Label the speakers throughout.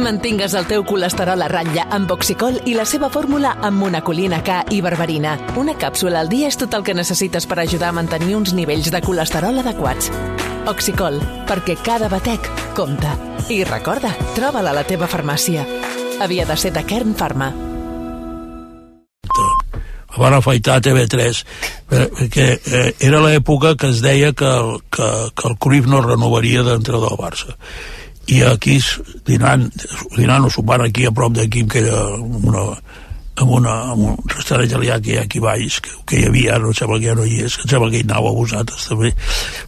Speaker 1: Mantingues el teu colesterol a ratlla amb Oxicol i la seva fórmula amb monacolina K i berberina. Una càpsula al dia és tot el que necessites per ajudar a mantenir uns nivells de colesterol adequats. Oxicol, perquè cada batec compta. I recorda, troba-la a la teva farmàcia. Havia de ser de Kern Pharma.
Speaker 2: van afaitar a TV3 eh, perquè eh, era l'època que es deia que el, que, que el Cruyff no renovaria d'entrenador del Barça i aquí dinant, dinant o sopant aquí a prop d'aquí que era una, amb, una, amb un restaurant italià que hi ha aquí baix, que, que hi havia, no sembla que ja no hi és, que sembla que hi anava a vosaltres també.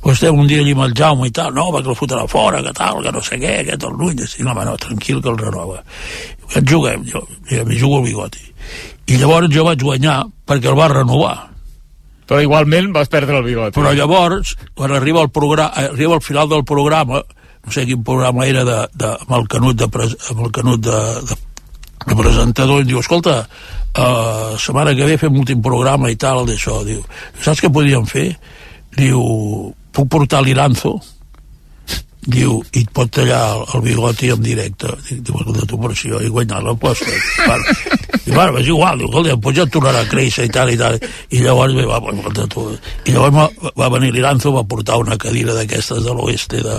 Speaker 2: Pues estem un dia allà amb el Jaume i tal, no, perquè el fotrà fora, que tal, que no sé què, que tot l'ull, i no, no, tranquil, que el renova. Et juguem, jo, mi jugo el bigoti. I llavors jo vaig guanyar perquè el va renovar.
Speaker 3: Però igualment vas perdre el bigoti.
Speaker 2: Però llavors, quan arriba el, programa, arriba al final del programa, no sé quin programa era de, de, amb el Canut de, amb el Canut de, de, de presentador i diu, escolta, uh, setmana que ve fem l'últim programa i tal d'això, diu, saps què podríem fer? Diu, puc portar l'Iranzo? Diu, i et pot tallar el, el bigoti en directe. Diu, escolta, tu per això he guanyat l'aposta bueno, i bueno, és igual diu, escolta, doncs ja tornarà a créixer i tal i tal i llavors va, va, tu, i llavors va, va venir l'Iranzo va portar una cadira d'aquestes de l'oeste de,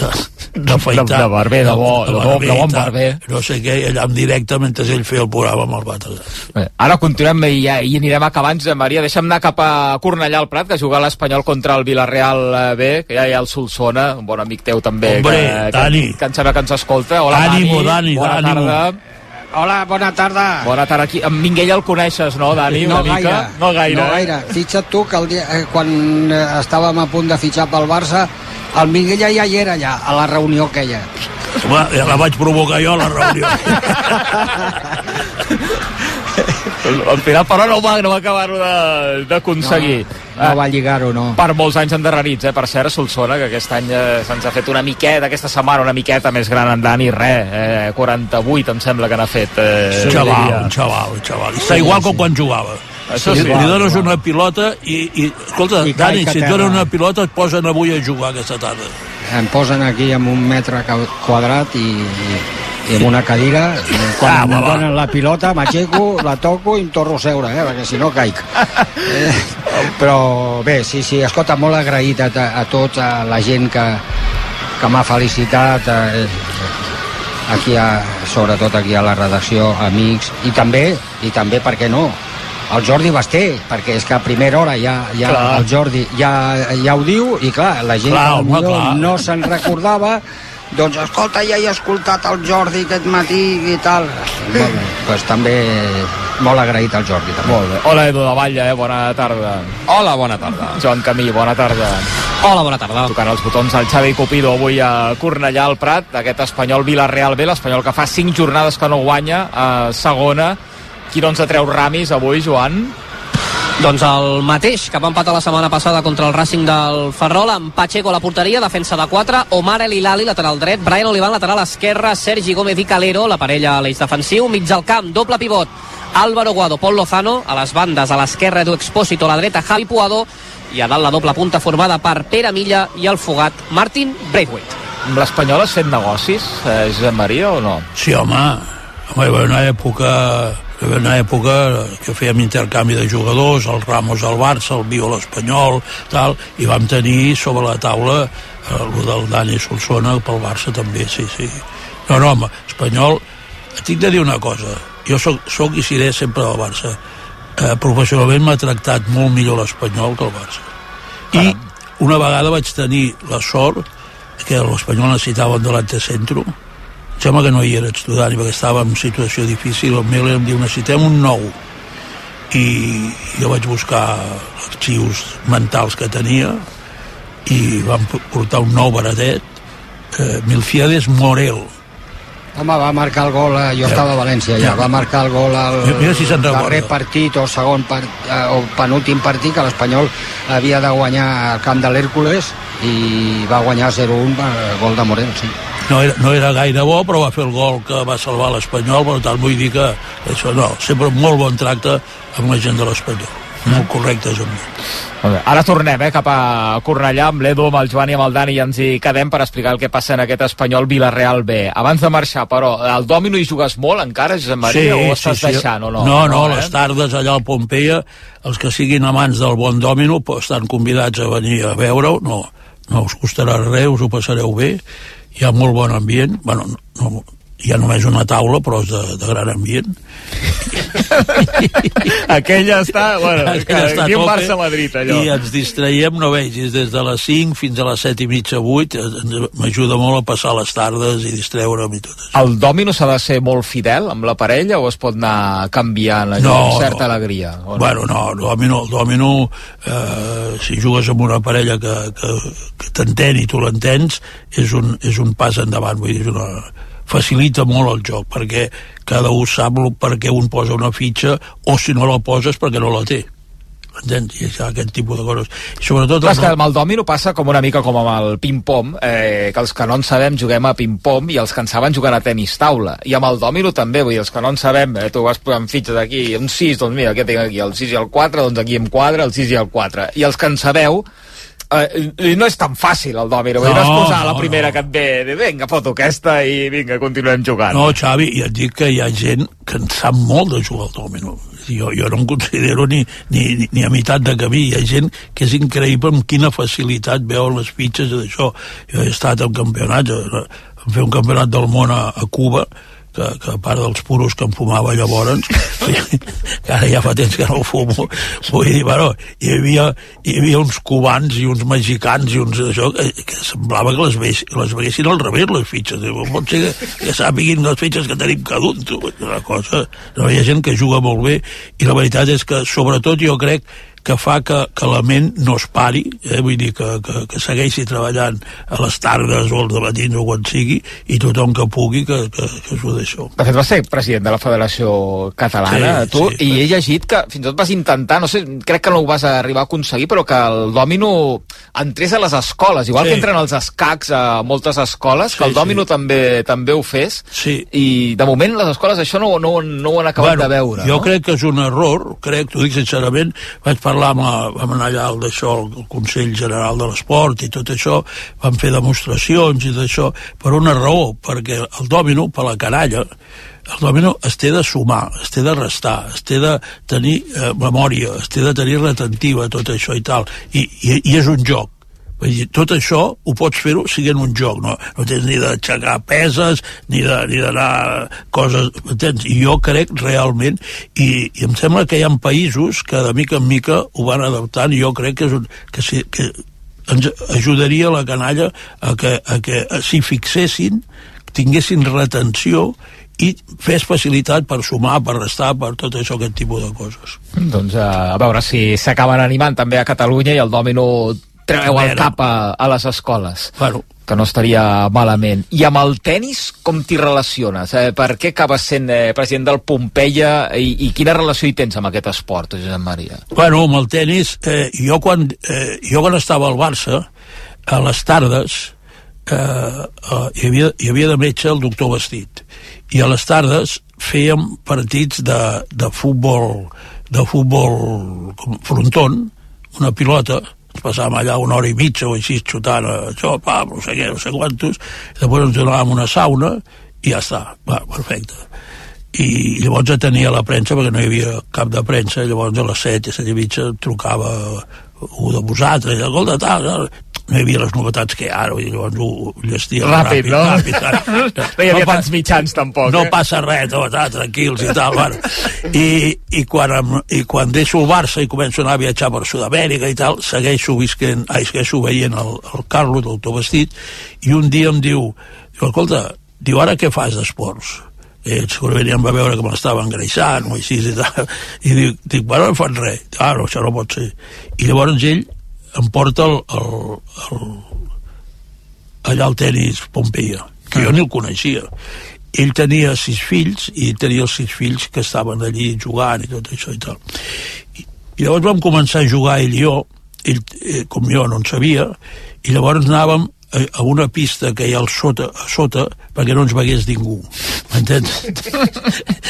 Speaker 2: de, d'afaitar
Speaker 3: de, de barber, de bo, de, de, barber, de bon barber.
Speaker 2: no sé què, allà en directe mentre ell feia el programa amb el bates
Speaker 3: ara continuem i, ja, i anirem acabant Maria, deixa'm anar cap a Cornellà al Prat que juga l'Espanyol contra el Villarreal B que ja hi ha el Solsona, un bon amic teu Andreu també,
Speaker 2: Hombre,
Speaker 3: que,
Speaker 2: Dani.
Speaker 3: que, que em sembla que ens escolta. Hola,
Speaker 2: ànimo,
Speaker 3: Dani.
Speaker 2: Dani,
Speaker 3: bona
Speaker 2: ànimo.
Speaker 3: tarda.
Speaker 4: Hola, bona tarda.
Speaker 3: Bona tarda. Aquí, en Minguella el coneixes, no, Dani?
Speaker 4: No
Speaker 3: una
Speaker 4: gaire,
Speaker 3: mica? No gaire.
Speaker 4: No gaire. Fixa't tu que el dia, eh, quan eh, estàvem a punt de fitxar pel Barça, el Minguella ja hi era allà, a la reunió aquella.
Speaker 2: Home, ja la vaig provocar jo la reunió
Speaker 3: Al final, però, no va, no va acabar-ho de- d'aconseguir.
Speaker 4: No, no va lligar-ho, no.
Speaker 3: Per molts anys endarrerits, eh? Per cert, Solsona, que aquest any eh, se'ns ha fet una miqueta, aquesta setmana una miqueta més gran en Dani, res, eh, 48 em sembla que n'ha fet. Eh,
Speaker 2: un xaval, un xaval, un xaval. Està igual com quan jugava.
Speaker 3: Això
Speaker 2: li,
Speaker 3: sí.
Speaker 2: li dones una pilota i, i escolta,
Speaker 4: I
Speaker 2: Dani,
Speaker 4: que
Speaker 2: si et donen una pilota et posen avui a jugar aquesta tarda.
Speaker 4: Em posen aquí amb un metre quadrat i, i, i amb una cadira. Quan
Speaker 2: Ah,
Speaker 4: em donen la pilota, m'aixeco, la toco i em torno a seure, eh, perquè si no caic. Eh, però bé, sí, sí, escolta, molt agraït a, a tots, a la gent que, que m'ha felicitat, eh, aquí a, sobretot aquí a la redacció, amics, i també, i també, per què no, el Jordi Basté, perquè és que a primera hora ja, ja
Speaker 3: Clar.
Speaker 4: el Jordi ja, ja ho diu i clar, la gent
Speaker 2: Clar, home, clar.
Speaker 4: no se'n recordava doncs escolta, ja he escoltat el Jordi aquest matí i tal molt bé, doncs també molt agraït al Jordi també.
Speaker 3: Molt bé. Hola, Edu de Batlle, eh? bona tarda.
Speaker 5: Hola, bona tarda.
Speaker 3: Joan Camí, bona tarda.
Speaker 5: Hola, bona tarda.
Speaker 3: Tocant els botons al Xavi Cupido avui a Cornellà al Prat, aquest espanyol Villarreal B, l'espanyol que fa 5 jornades que no guanya a segona. Qui no ens atreu ramis avui, Joan?
Speaker 5: Doncs el mateix que va empatar la setmana passada contra el Racing del Ferrol, amb Pacheco a la porteria, defensa de 4, Omar El Hilali, lateral dret, Brian Olivan, lateral esquerra, Sergi Gómez i Calero, la parella a l'eix defensiu, mig del camp, doble pivot, Álvaro Guado, Pol Lozano, a les bandes, a l'esquerra Edu Expósito, a la dreta Javi Puado, i a dalt la doble punta formada per Pere Milla i el fugat Martin Braithwaite.
Speaker 3: Amb l'Espanyol has fet negocis, eh, Josep Maria, o no?
Speaker 2: Sí, home, home hi va una època haver una època que fèiem intercanvi de jugadors, el Ramos al Barça, el Viol espanyol, tal, i vam tenir sobre la taula eh, el del Dani Solsona pel Barça també, sí, sí. No, no, home, espanyol, et tinc de dir una cosa, jo soc, soc i seré sempre del Barça. Eh, professionalment m'ha tractat molt millor l'espanyol que el Barça. I una vegada vaig tenir la sort que l'Espanyol necessitava un delante centro sembla que no hi era estudiant perquè estava en situació difícil. El Miller em diu necessitem un nou. I jo vaig buscar arxius mentals que tenia i vam portar un nou baratet eh, Milfiades Morel
Speaker 4: Home, va marcar el gol, eh, jo estava a València ja, va marcar el gol al
Speaker 2: Mira- si
Speaker 4: darrer partit o segon part, eh, o penúltim partit que l'Espanyol havia de guanyar al camp de l'Hèrcules i va guanyar 0-1 per gol de Morel, sí.
Speaker 2: no era, no era gaire bo però va fer el gol que va salvar l'Espanyol per tant vull dir que això no, sempre molt bon tracte amb la gent de l'Espanyol molt correctes amb mi.
Speaker 3: Ara tornem eh, cap a Cornellà amb l'Edu, amb el Joan i amb el Dani i ens hi quedem per explicar el que passa en aquest espanyol Villarreal B. Abans de marxar, però, el dòmino hi jugues molt encara, Josep Maria,
Speaker 2: sí,
Speaker 3: o estàs
Speaker 2: sí, sí.
Speaker 3: deixant o no?
Speaker 2: No, no,
Speaker 3: eh?
Speaker 2: les tardes allà al Pompeia, els que siguin amants del bon dòmino estan convidats a venir a veure-ho, no, no us costarà res, us ho passareu bé, hi ha molt bon ambient, bueno, no, hi ha només una taula, però és de, de gran ambient.
Speaker 3: Aquella està, bueno,
Speaker 2: Aquella està a
Speaker 3: ni un Barça-Madrid, allò.
Speaker 2: I ens distraiem, no vegis, des de les 5 fins a les 7 i mitja, 8, eh, m'ajuda molt a passar les tardes i distreure'm i tot això.
Speaker 3: El dòmino s'ha de ser molt fidel amb la parella o es pot anar canviant allò
Speaker 2: No,
Speaker 3: amb certa
Speaker 2: no.
Speaker 3: alegria? O no?
Speaker 2: Bueno, no, el dòmino, el dòmino eh, si jugues amb una parella que, que, que t'entén i tu l'entens, és, un, és un pas endavant, vull dir, és una, facilita molt el joc, perquè cada un sap per què un posa una fitxa, o si no la poses perquè no la té. Entens? I aquest tipus de coses. I sobretot...
Speaker 3: Clar, és que
Speaker 2: el-
Speaker 3: amb el dòmino passa com una mica com amb el ping-pong, eh, que els que no en sabem juguem a ping-pong i els que en saben juguen a tenis taula. I amb el dòmino també, vull dir, els que no en sabem, eh, tu vas posant fitxes aquí, un 6, doncs mira, què tinc aquí? El 6 i el 4, doncs aquí em quadra el 6 i el 4. I els que en sabeu, eh, no és tan fàcil el dòmino, dir, no,
Speaker 2: No,
Speaker 3: és posar la
Speaker 2: no,
Speaker 3: primera
Speaker 2: no.
Speaker 3: que et ve, de vinga, foto aquesta i vinga, continuem jugant.
Speaker 2: No, Xavi, ja et dic que hi ha gent que en sap molt de jugar al dòmino. Jo, jo no em considero ni, ni, ni, ni a meitat de camí. Hi ha gent que és increïble amb quina facilitat veuen les fitxes d'això. Jo he estat en campionats, eh, vam fer un campionat del món a, a Cuba, que, que a part dels puros que em fumava llavors, que ara ja fa temps que no fumo, vull dir, bueno, hi havia, hi havia uns cubans i uns mexicans i uns d'això que, que semblava que les, veis, les veguessin al revés, les fitxes. Pot ser que, que sàpiguin les fitxes que tenim cada un. Una cosa... No, hi ha gent que juga molt bé i la veritat és que, sobretot, jo crec que fa que, que la ment no es pari, eh? vull dir que, que, que segueixi treballant a les tardes o als matins o quan sigui, i tothom que pugui que, que, que s'ho d'això.
Speaker 3: De fet, vas ser president de la Federació Catalana,
Speaker 2: Sí,
Speaker 3: tu,
Speaker 2: sí,
Speaker 3: i he llegit que fins i tot vas intentar, no sé, crec que no ho vas arribar a aconseguir, però que el dòmino entrés a les escoles, igual
Speaker 2: Sí.
Speaker 3: que entren els escacs a moltes escoles,
Speaker 2: Sí,
Speaker 3: que el dòmino
Speaker 2: sí.
Speaker 3: també també ho fes,
Speaker 2: Sí.
Speaker 3: i de moment les escoles això no, no, no ho han acabat de veure,
Speaker 2: jo
Speaker 3: no?
Speaker 2: crec que és un error, crec, t'ho dic sincerament, vaig parlar amb, la, vam anar allà al d'això, el Consell General de l'Esport i tot això, vam fer demostracions i d'això, per una raó, perquè el dòmino, per la canalla, el dòmino es té de sumar, es té de restar, es té de tenir eh, memòria, es té de tenir retentiva, tot això i tal, i, i, i és un joc, Vull dir, tot això ho pots fer-ho siguent un joc, no, no tens ni d'aixecar peses, ni d'anar coses, entens? I jo crec realment, i, i em sembla que hi ha països que de mica en mica ho van adaptant, i jo crec que, és un, que, si, que ens ajudaria la canalla a que, a que s'hi fixessin, tinguessin retenció i fes facilitat per sumar, per restar, per tot això, aquest tipus de coses.
Speaker 3: Doncs eh, a veure si s'acaben animant també a Catalunya i el dòmino treu el cap a, a les escoles.
Speaker 2: Bueno,
Speaker 3: que no estaria malament. I amb el tennis, com t'hi relaciones? Eh, per què acabes sent eh, president del Pompeia i, i quina relació hi tens amb aquest esport, Josep Maria?
Speaker 2: Bueno, amb el tennis, eh, jo, quan, eh, jo quan estava al Barça, a les tardes, eh, eh, hi, havia, hi havia de metge el doctor Vestit, i a les tardes fèiem partits de, de futbol, de futbol com fronton, una pilota, passàvem allà una hora i mitja o així xutant eh, això, pa, no sé què, no sé quantos, i després ens donàvem una sauna i ja està, va, perfecte. I llavors atenia la premsa perquè no hi havia cap de premsa llavors a les 7 i 7 i mitja trucava un de vosaltres i tal, tal, no hi havia les novetats que hi ha ara i llavors ho llestia
Speaker 3: Ràpid, no?
Speaker 2: ràpid, ràpid.
Speaker 3: No hi havia
Speaker 2: pa-
Speaker 3: tants mitjans, tampoc,
Speaker 2: no
Speaker 3: eh?
Speaker 2: passa res, tot, ah, tranquils i tal bueno. I, i, quan, em- i quan deixo el Barça i començo a anar a viatjar per Sud-amèrica i tal, segueixo visquent, ai, segueixo veient el, el Carlos del teu vestit i un dia em diu, diu escolta, diu, ara què fas d'esports? i segurament ja em va veure que m'estava engreixant o així i tal, i dic, dic bueno, no fan res, ah, no, això no pot ser i llavors ell em porta el, el, el, allà al tenis Pompeia que jo ni el coneixia. Ell tenia sis fills i tenia els sis fills que estaven allí jugant i tot això i tal. I, i llavors vam començar a jugar ell i jo ell, eh, com jo no en sabia i llavors anàvem a, a una pista que hi ha al sota, a sota perquè no ens vegués ningú Entens?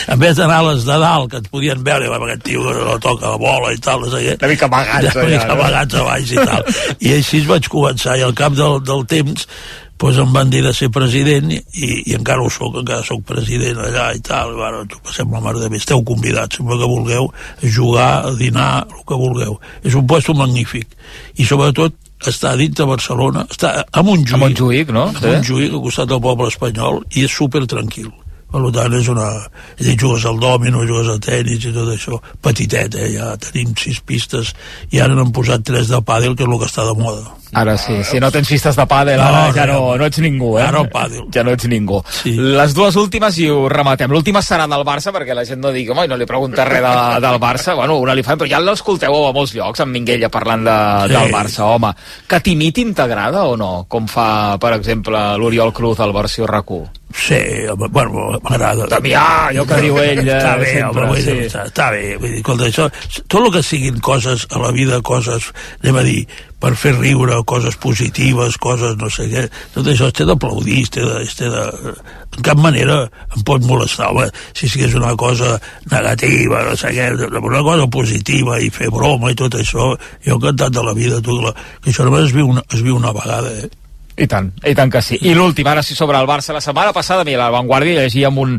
Speaker 2: en vez d'anar a les de dalt, que et podien veure, va, aquest tio no toca la bola i tal, no sé què.
Speaker 3: Una mica amagats,
Speaker 2: Una mica amagats a baix i tal. I així vaig començar, i al cap del, del temps doncs em van dir de ser president i, i encara ho soc, encara sóc president allà i tal, i bueno, ens ho passem la mar de bé esteu convidats, sempre que vulgueu a jugar, a dinar, el que vulgueu és un puesto magnífic i sobretot està dins de Barcelona està a Montjuïc,
Speaker 3: A Montjuïc, no?
Speaker 2: a Montjuïc, al costat del poble espanyol i és super tranquil per tant és una... És dir, jugues al dòmino, jugues a tenis i tot això petitet, eh? ja tenim sis pistes i ara n'han posat tres de pàdel que és el que està de moda
Speaker 3: Ara sí, si no tens pistes de pàdel, ara
Speaker 2: No,
Speaker 3: ja
Speaker 2: no.
Speaker 3: no, ets ningú, eh?
Speaker 2: Ara el pàdel.
Speaker 3: Ja no ets ningú.
Speaker 2: Sí.
Speaker 3: Les dues últimes i ho rematem. L'última serà del Barça, perquè la gent no digui, home, no li pregunta res de, del Barça. Bueno, una li fa, però ja l'escolteu a molts llocs, en Minguella parlant de,
Speaker 2: Sí.
Speaker 3: del Barça, home. Que Timiti t'agrada o no? Com fa, per exemple, l'Oriol Cruz al versió RAC1?
Speaker 2: Sí, home, bueno, m'agrada.
Speaker 3: Damià, allò que diu ell,
Speaker 2: està bé,
Speaker 3: sempre,
Speaker 2: home, dir,
Speaker 3: sí.
Speaker 2: està, està bé. Vull dir, escolta, això, tot el que siguin coses a la vida, coses, anem a dir, per fer riure, coses positives, coses no sé què, tot això es té d'aplaudir, es té de, es té de... En cap manera em pot molestar, home, si sigués una cosa negativa, no sé què, una cosa positiva i fer broma i tot això, jo encantat de la vida, tot la, que això només es viu una, es viu una vegada, eh?
Speaker 3: I tant, i tant que sí. I l'últim, ara sí, sobre el Barça. La setmana passada, mira, a La Vanguardia llegíem un,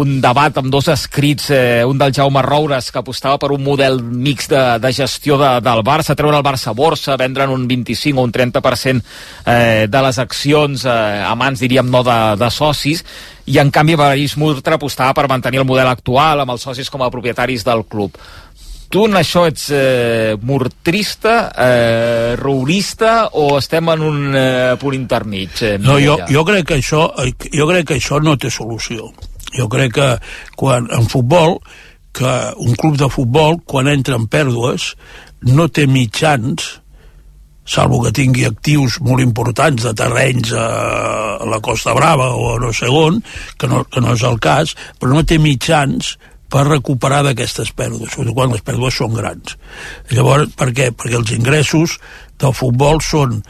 Speaker 3: un debat amb dos escrits, eh, un del Jaume Roures, que apostava per un model mix de, de gestió de, del Barça, treure el Barça a borsa, vendre'n un 25 o un 30% eh, de les accions eh, a mans, diríem, no de, de socis, i en canvi París Murtra apostava per mantenir el model actual amb els socis com a propietaris del club. Tu en això ets eh, mortrista, eh, rourista o estem en un eh, punt intermig? Eh,
Speaker 2: No, jo, jo, crec que això, jo crec que això no té solució. Jo crec que quan en futbol, que un club de futbol, quan entra en pèrdues, no té mitjans, salvo que tingui actius molt importants de terrenys a, a la Costa Brava o a no sé on, que no, que no és el cas, però no té mitjans per recuperar d'aquestes pèrdues, sobretot quan les pèrdues són grans. Llavors, per què? Perquè els ingressos del futbol són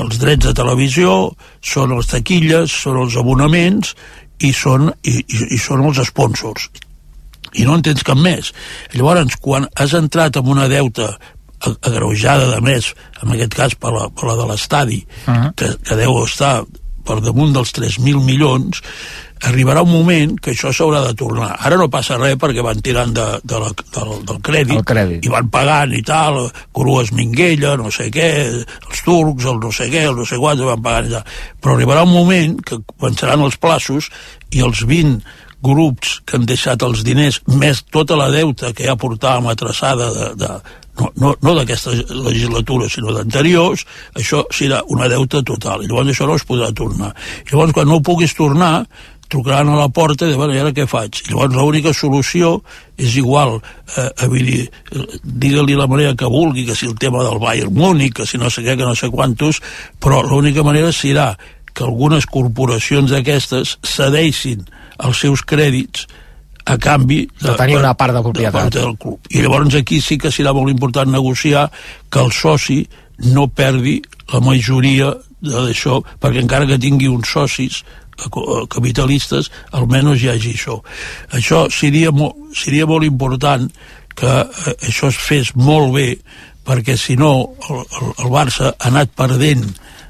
Speaker 2: els drets de televisió, són les taquilles, són els abonaments i són, i, i, i són els sponsors. I no en tens cap més. Llavors, quan has entrat en una deuta agreujada de més, en aquest cas per la, per la de l'estadi, uh -huh. que, que deu estar per damunt dels 3.000 milions, arribarà un moment que això s'haurà de tornar. Ara no passa res perquè van tirant de, de la, del, del crèdit,
Speaker 3: El crèdit.
Speaker 2: i van pagant i tal, Crues Minguella, no sé què, els turcs, el no sé què, el no sé quants, van pagant i tal. Però arribarà un moment que començaran els plaços i els 20 grups que han deixat els diners, més tota la deuta que ja portàvem atraçada de, de, no, no, no d'aquesta legislatura, sinó d'anteriors, això serà una deuta total. I llavors això no es podrà tornar. Llavors, quan no ho puguis tornar, trucaran a la porta i diuen, bueno, i ara què faig? I llavors l'única solució és igual, eh, a dir, eh, digue-li la manera que vulgui, que si el tema del Bayern Múnich, que si no sé què, que no sé quantos, però l'única manera serà que algunes corporacions d'aquestes cedeixin els seus crèdits a canvi
Speaker 3: De tenir una part de propietat.
Speaker 2: part del club. I llavors aquí sí que serà molt important negociar que el soci no perdi la majoria d'això, perquè encara que tingui uns socis capitalistes, almenys hi hagi això. Això seria, mo seria molt important que eh, això es fes molt bé, perquè si no el, el, el Barça ha anat perdent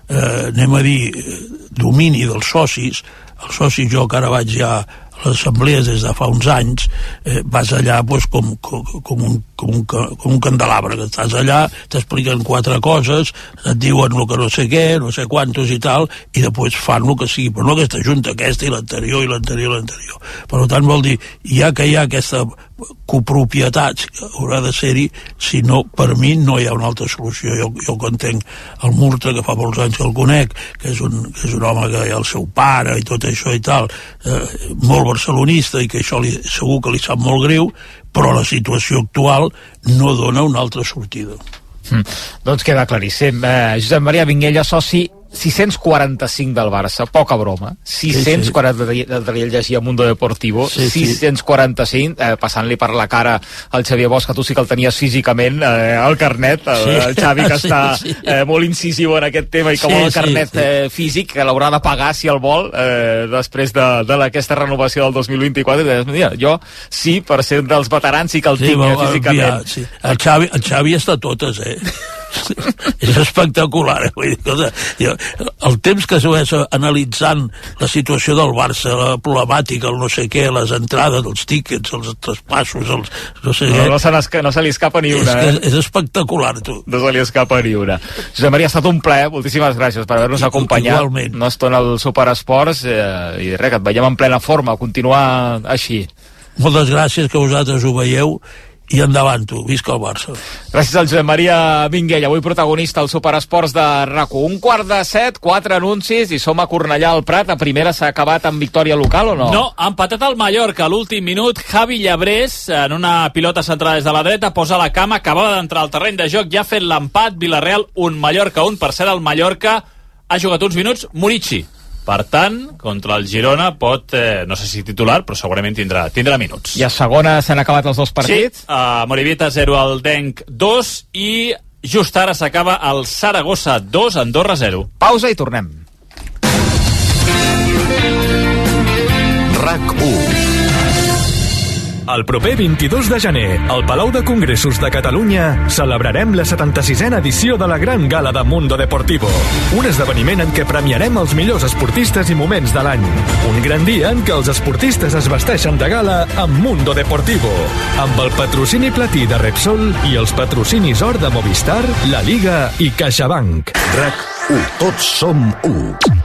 Speaker 2: eh, anem a dir, eh, domini dels socis, els socis jo que ara vaig ja a les assemblees des de fa uns anys, eh, vas allà pues, com, com, com, un, com, un, com un candelabre, que estàs allà, t'expliquen quatre coses, et diuen el que no sé què, no sé quantos i tal, i després fan el que sigui, però no aquesta junta, aquesta i l'anterior i l'anterior i l'anterior. Per tant, vol dir, ja que hi ha aquesta copropietat que haurà de ser-hi, si no, per mi no hi ha una altra solució. Jo, jo que entenc el Murta, que fa molts anys que el conec, que és un, que és un home que el seu pare i tot això i tal, eh, molt barcelonista i que això li, segur que li sap molt greu, però la situació actual no dona una altra sortida.
Speaker 3: Mm. Doncs queda claríssim. Eh, Josep Maria Vinguella, soci 645 del Barça, poca broma. 640 sí, sí. del llegia Mundo Deportivo, sí, 645, eh, passant-li per la cara al Xavier Bosch, que tu sí que el tenies físicament, eh, el carnet, el, sí. el Xavi que està sí, sí. Eh, molt incisiu en aquest tema i que sí, vol el carnet sí, sí. Eh, físic, que l'haurà de pagar si el vol, eh, després de, de aquesta renovació del 2024, i deies, mira, jo sí, per ser dels veterans sí que el sí, tinc eh, físicament. Ja,
Speaker 2: sí. El Xavi, el Xavi està totes, eh? és espectacular. Eh? Vull dir, cosa, jo, el temps que s'ho analitzant la situació del Barça, la problemàtica, el no sé què, les entrades, els tíquets, els traspassos, els no sé
Speaker 3: no, què... No, se, no se li escapa ni una,
Speaker 2: és, eh? és espectacular, tu.
Speaker 3: No se li escapa ni una. Josep Maria, ha estat un plaer, moltíssimes gràcies per haver-nos acompanyat.
Speaker 2: Igualment.
Speaker 3: No estona al Superesports eh, i res, que et veiem en plena forma, continuar així.
Speaker 2: Moltes gràcies que vosaltres ho veieu i endavant tu, visca el Barça.
Speaker 3: Gràcies al Josep Maria Minguell, avui protagonista al Superesports de rac Un quart de set, quatre anuncis i som a Cornellà al Prat. A primera s'ha acabat amb victòria local o no?
Speaker 6: No, ha empatat el Mallorca. A l'últim minut, Javi Llabrés, en una pilota centrada des de la dreta, posa la cama, acabava d'entrar al terreny de joc, ja ha fet l'empat, Villarreal, un Mallorca, un. Per ser el Mallorca ha jugat uns minuts Murici, per tant, contra el Girona pot, eh, no sé si titular, però segurament tindrà, tindrà minuts.
Speaker 3: I a segona s'han acabat els dos partits?
Speaker 6: Sí, a Moribita 0 al Denc 2 i just ara s'acaba el Saragossa 2, Andorra 0.
Speaker 3: Pausa i tornem.
Speaker 7: RAC 1 el proper 22 de gener, al Palau de Congressos de Catalunya, celebrarem la 76a edició de la Gran Gala de Mundo Deportivo. Un esdeveniment en què premiarem els millors esportistes i moments de l'any. Un gran dia en què els esportistes es vesteixen de gala amb Mundo Deportivo. Amb el patrocini platí de Repsol i els patrocinis or de Movistar, La Liga i CaixaBank. RAC 1. Tots som 1.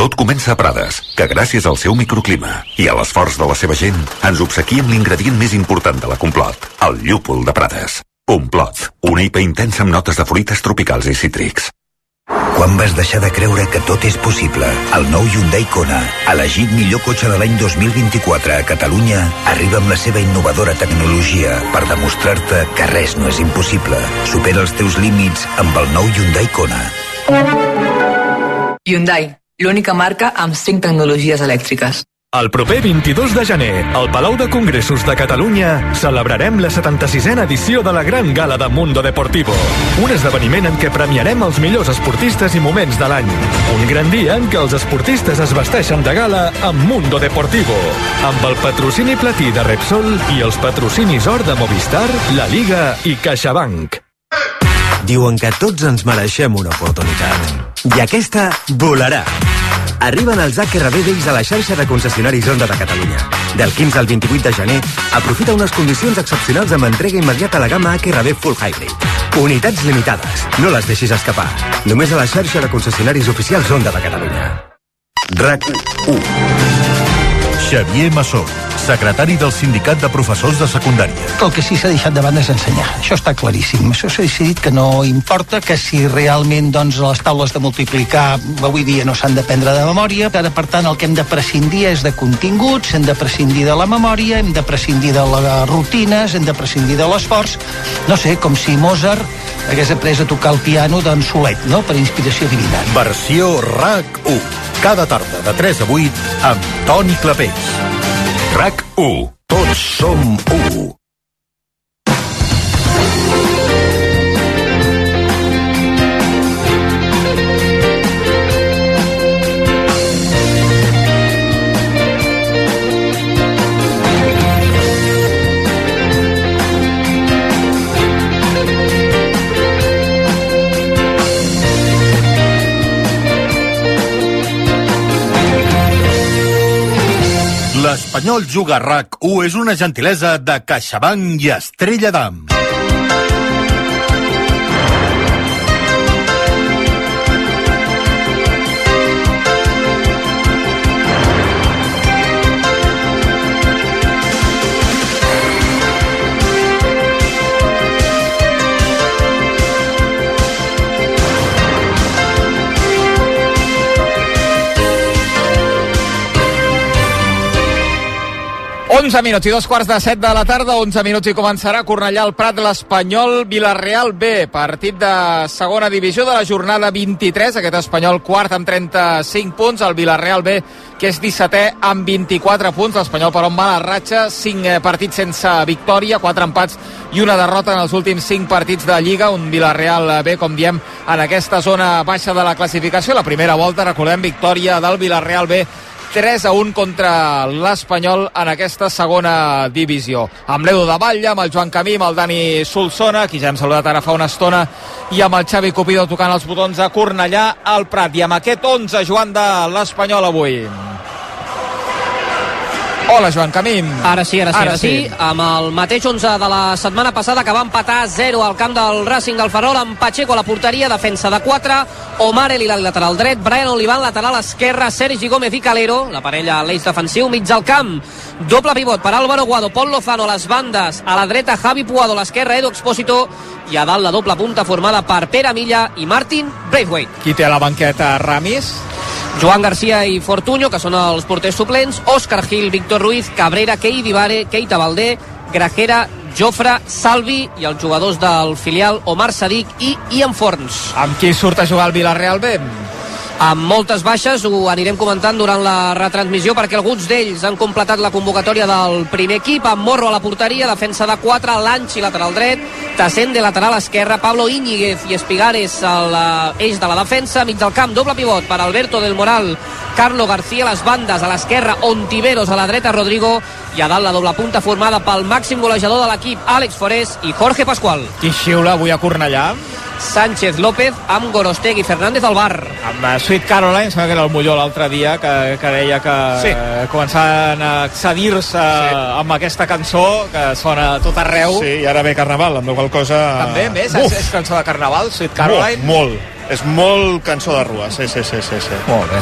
Speaker 8: Tot comença a Prades, que gràcies al seu microclima i a l'esforç de la seva gent ens obsequia amb l'ingredient més important de la complot, el llúpol de Prades. Complot, una IPA intensa amb notes de fruites tropicals i cítrics.
Speaker 9: Quan vas deixar de creure que tot és possible? El nou Hyundai Kona, elegit millor cotxe de l'any 2024 a Catalunya, arriba amb la seva innovadora tecnologia per demostrar-te que res no és impossible. Supera els teus límits amb el nou Hyundai Kona.
Speaker 10: Hyundai, l'única marca amb 5 tecnologies elèctriques.
Speaker 7: El proper 22 de gener, al Palau de Congressos de Catalunya, celebrarem la 76a edició de la Gran Gala de Mundo Deportivo. Un esdeveniment en què premiarem els millors esportistes i moments de l'any. Un gran dia en què els esportistes es vesteixen de gala amb Mundo Deportivo. Amb el patrocini platí de Repsol i els patrocinis or de Movistar, La Liga i CaixaBank.
Speaker 11: Diuen que tots ens mereixem una oportunitat. I aquesta volarà. Arriben els HRB Days a la xarxa de concessionaris Honda de Catalunya. Del 15 al 28 de gener, aprofita unes condicions excepcionals amb entrega immediata a la gamma HRB Full Hybrid. Unitats limitades. No les deixis escapar. Només a la xarxa de concessionaris oficials Honda de Catalunya.
Speaker 7: RAC 1 Xavier Massó secretari del Sindicat de Professors de Secundària.
Speaker 12: El que sí s'ha deixat de banda és ensenyar. Això està claríssim. Això s'ha decidit que no importa, que si realment doncs, les taules de multiplicar avui dia no s'han de prendre de memòria. Ara, per tant, el que hem de prescindir és de continguts, hem de prescindir de la memòria, hem de prescindir de les rutines, hem de prescindir de l'esforç. No sé, com si Mozart hagués après a tocar el piano d'en Solet, no?, per inspiració divina.
Speaker 7: Versió RAC 1. Cada tarda de 3 a 8 amb Toni Clapés. RAC1. Tots som 1. L'Espanyol Juga RAC 1 és una gentilesa de CaixaBank i Estrella d'Am.
Speaker 3: 11 minuts i dos quarts de set de la tarda, 11 minuts i començarà Cornellà al Prat l'Espanyol Vilareal B, partit de segona divisió de la jornada 23, aquest Espanyol quart amb 35 punts, el Vilareal B que és 17è amb 24 punts, l'Espanyol per on va la ratxa, 5 eh, partits sense victòria, 4 empats i una derrota en els últims 5 partits de Lliga, un Vilareal B, com diem, en aquesta zona baixa de la classificació, la primera volta, recordem, victòria del Vilareal B 3 a 1 contra l'Espanyol en aquesta segona divisió. Amb l'Edu de Batlle, amb el Joan Camí, amb el Dani Solsona, qui ja hem saludat ara fa una estona, i amb el Xavi Cupido tocant els botons a Cornellà al Prat. I amb aquest 11, Joan, de l'Espanyol avui. Hola, Joan Camín.
Speaker 5: Ara sí, ara sí,
Speaker 3: Ara
Speaker 5: ara, sí.
Speaker 3: sí.
Speaker 5: Amb el mateix 11 de la setmana passada que va empatar 0 al camp del Racing del Ferrol amb Pacheco a la porteria, defensa de 4, Omar Elilal lateral dret, Brian Olivan lateral esquerra, Sergi Gómez i Calero, la parella a l'eix defensiu, mig del camp. Doble pivot per Álvaro Guado, Pol Lozano a les bandes, a la dreta Javi Puado, a l'esquerra Edu Expósito i a dalt la doble punta formada per Pere Milla i Martin Braithwaite.
Speaker 3: Qui té a la banqueta Ramis?
Speaker 5: Joan Garcia i Fortuño, que són els porters suplents, Òscar Gil, Víctor Ruiz, Cabrera, Kei Vivare, Keita Valdé, Grajera, Jofre, Salvi i els jugadors del filial Omar Sadik i Ian Forns.
Speaker 3: Amb qui surt a jugar el Vilareal B?
Speaker 5: Amb moltes baixes, ho anirem comentant durant la retransmissió perquè alguns d'ells han completat la convocatòria del primer equip, amb Morro a la porteria, defensa de 4, Lanchi lateral dret, Tassende lateral esquerra, Pablo Íñiguez i Espigares a l'eix de la defensa, mig del camp, doble pivot per Alberto del Moral, Carlo García a les bandes, a l'esquerra, Ontiveros a la dreta, Rodrigo, i a dalt la doble punta formada pel màxim golejador de l'equip, Àlex Forés i Jorge Pascual.
Speaker 3: Qui xiula avui a Cornellà?
Speaker 5: Sánchez López amb Gorostegui Fernández al bar.
Speaker 3: Amb uh, Sweet Caroline, sembla que era el Molló l'altre dia, que, que deia que
Speaker 5: Sí.
Speaker 3: eh, començaven a excedir-se sí. amb aquesta cançó que sona a tot arreu.
Speaker 13: Sí, i ara ve Carnaval, amb la qual cosa...
Speaker 3: També, més,
Speaker 13: Uf!
Speaker 3: és, és cançó de Carnaval, Sweet Caroline.
Speaker 13: Molt, molt. És molt cançó de rua, sí, sí, sí, sí. sí.
Speaker 3: Molt bé.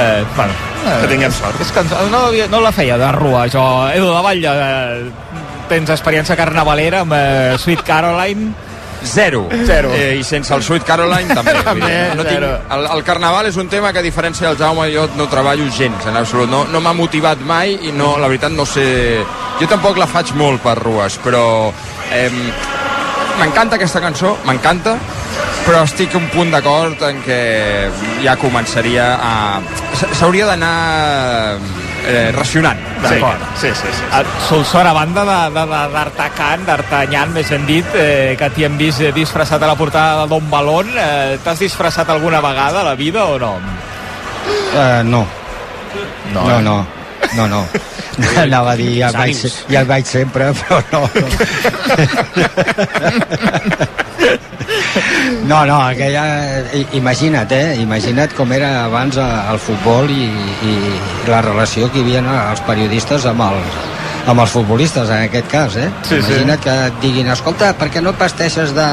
Speaker 3: Eh, bueno,
Speaker 13: Que tinguem sort.
Speaker 3: És cançó, no, no la feia de rua, jo. Edu de Batlle, eh, tens experiència carnavalera amb eh, Sweet Caroline.
Speaker 14: Zero.
Speaker 3: Zero.
Speaker 14: Eh, I sense el Sweet Caroline també.
Speaker 3: També,
Speaker 14: no tinc, el, el carnaval és un tema que a diferència del Jaume jo no treballo gens, en absolut. No, no m'ha motivat mai i no, la veritat no sé... Jo tampoc la faig molt per rues, però... Eh, m'encanta aquesta cançó, m'encanta, però estic un punt d'acord en què ja començaria a... S'hauria d'anar eh, racionant.
Speaker 3: D'acord.
Speaker 14: Sí, sí, sí.
Speaker 3: A Solsona, a banda de- de- de- d'Artacan, d'Artanyan, més ben dit, eh, que t'hi hem vist eh, disfressat a la portada de Don Balón, eh, t'has disfressat alguna vegada a la vida o no?
Speaker 4: Uh, no.
Speaker 3: No,
Speaker 4: No,
Speaker 3: eh?
Speaker 4: no. No, no. Anava a dir, ja el, vaig, ja el vaig sempre, però no. No, no, aquella... i- Imagina't, eh? Imagina't com era abans eh, el futbol i, i la relació que hi havia no, els periodistes amb els, amb els futbolistes, en aquest cas, eh?
Speaker 3: Sí, sí.
Speaker 4: Imagina't que et diguin, escolta, per què no pasteixes de,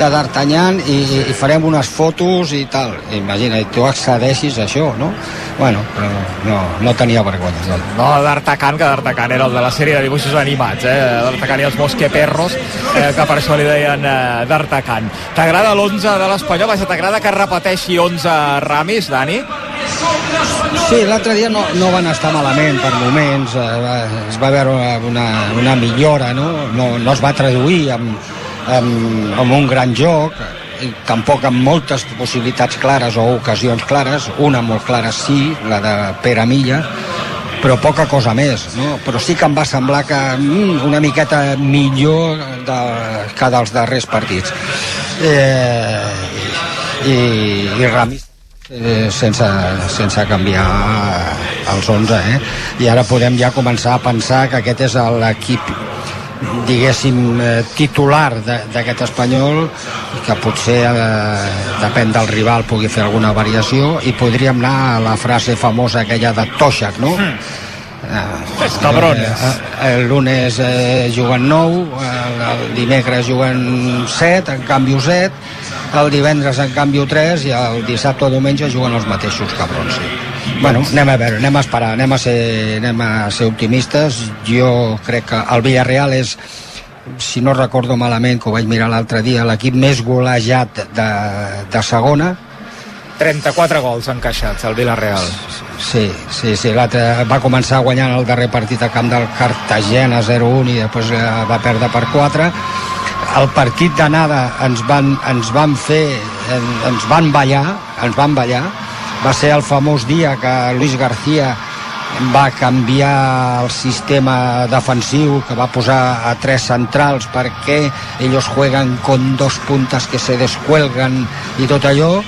Speaker 4: de D'Artagnan i, i farem unes fotos i tal. Imagina't, tu accedeixis a això, no? Bueno, però no, no tenia vergonya. No.
Speaker 3: No, d'Artacan, que d'Artacan era el de la sèrie de dibuixos animats, eh? D'Artacan i els Mosqueperros, eh, que per això li deien eh, d'Artacan. T'agrada l'11 de l'Espanyol? Vaja, t'agrada que repeteixi 11 Ramis, Dani?
Speaker 4: Sí, l'altre dia no, no van estar malament per moments, eh, es va veure una, una millora, no? no? No es va traduir amb, amb, amb un gran joc, i tampoc amb moltes possibilitats clares o ocasions clares, una molt clara sí, la de Pere Milla, però poca cosa més, no? Però sí que em va semblar que mm, una miqueta millor de, que dels darrers partits. Eh, i, i Ramis eh, sense, sense canviar els 11 eh? i ara podem ja començar a pensar que aquest és l'equip diguéssim eh, titular de- d'aquest espanyol que potser eh, depèn del rival pugui fer alguna variació i podríem anar a la frase famosa aquella de Toshak no? Eh,
Speaker 3: cabrones.
Speaker 4: eh, el lunes eh, juguen 9 el, el dimecres juguen 7 en canvi 7 el divendres en canvi 3 i el dissabte o diumenge juguen els mateixos cabrons sí. Bueno, anem a veure, anem a esperar, anem a ser, anem a ser optimistes. Jo crec que el Villarreal és, si no recordo malament, que ho vaig mirar l'altre dia, l'equip més golejat de, de segona,
Speaker 3: 34 gols encaixats al Villarreal.
Speaker 4: Sí, sí, sí, va començar guanyant el darrer partit a camp del Cartagena 0-1 i després eh, va perdre per 4 el partit d'anada ens van, ens van fer ens van ballar ens van ballar va ser el famós dia que Luis García va canviar el sistema defensiu que va posar a tres centrals perquè ells jueguen con dos puntes que se descuelgan i tot allò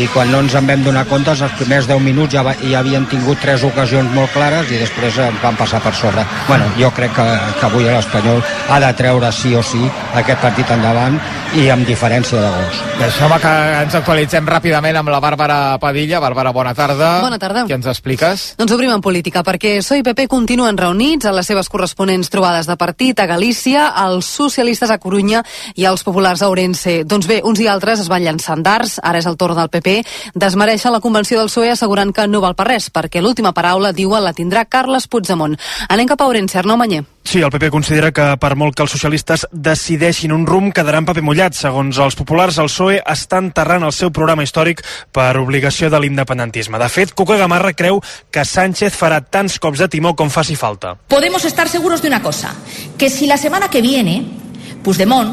Speaker 4: i quan no ens en vam donar compte els primers 10 minuts ja, va, ja havien tingut tres ocasions molt clares i després ens van passar per sobre. Bueno, jo crec que, que avui l'Espanyol ha de treure sí o sí aquest partit endavant i amb diferència de gols.
Speaker 3: Deixa'm que ens actualitzem ràpidament amb la Bàrbara Padilla. Bàrbara, bona tarda.
Speaker 15: Bona tarda.
Speaker 3: Què ens expliques?
Speaker 15: Doncs obrim en política perquè PSOE i PP continuen reunits a les seves corresponents trobades de partit a Galícia, els socialistes a Corunya i els populars a Orense. Doncs bé, uns i altres es van llançant d'arts, ara és el torn del PP, desmereixen la convenció del PSOE assegurant que no val per res, perquè l'última paraula, diuen, la tindrà Carles Puigdemont. Anem cap a Orense, Arnau Manyer.
Speaker 16: Sí, el PP considera que per molt que els socialistes decideixin un rumb quedarà en paper mullat. Segons els populars, el PSOE està enterrant el seu programa històric per obligació de l'independentisme. De fet, Cuca Gamarra creu que Sánchez farà tants cops de timó com faci falta.
Speaker 17: Podemos estar seguros de una cosa, que si la semana que viene Puigdemont,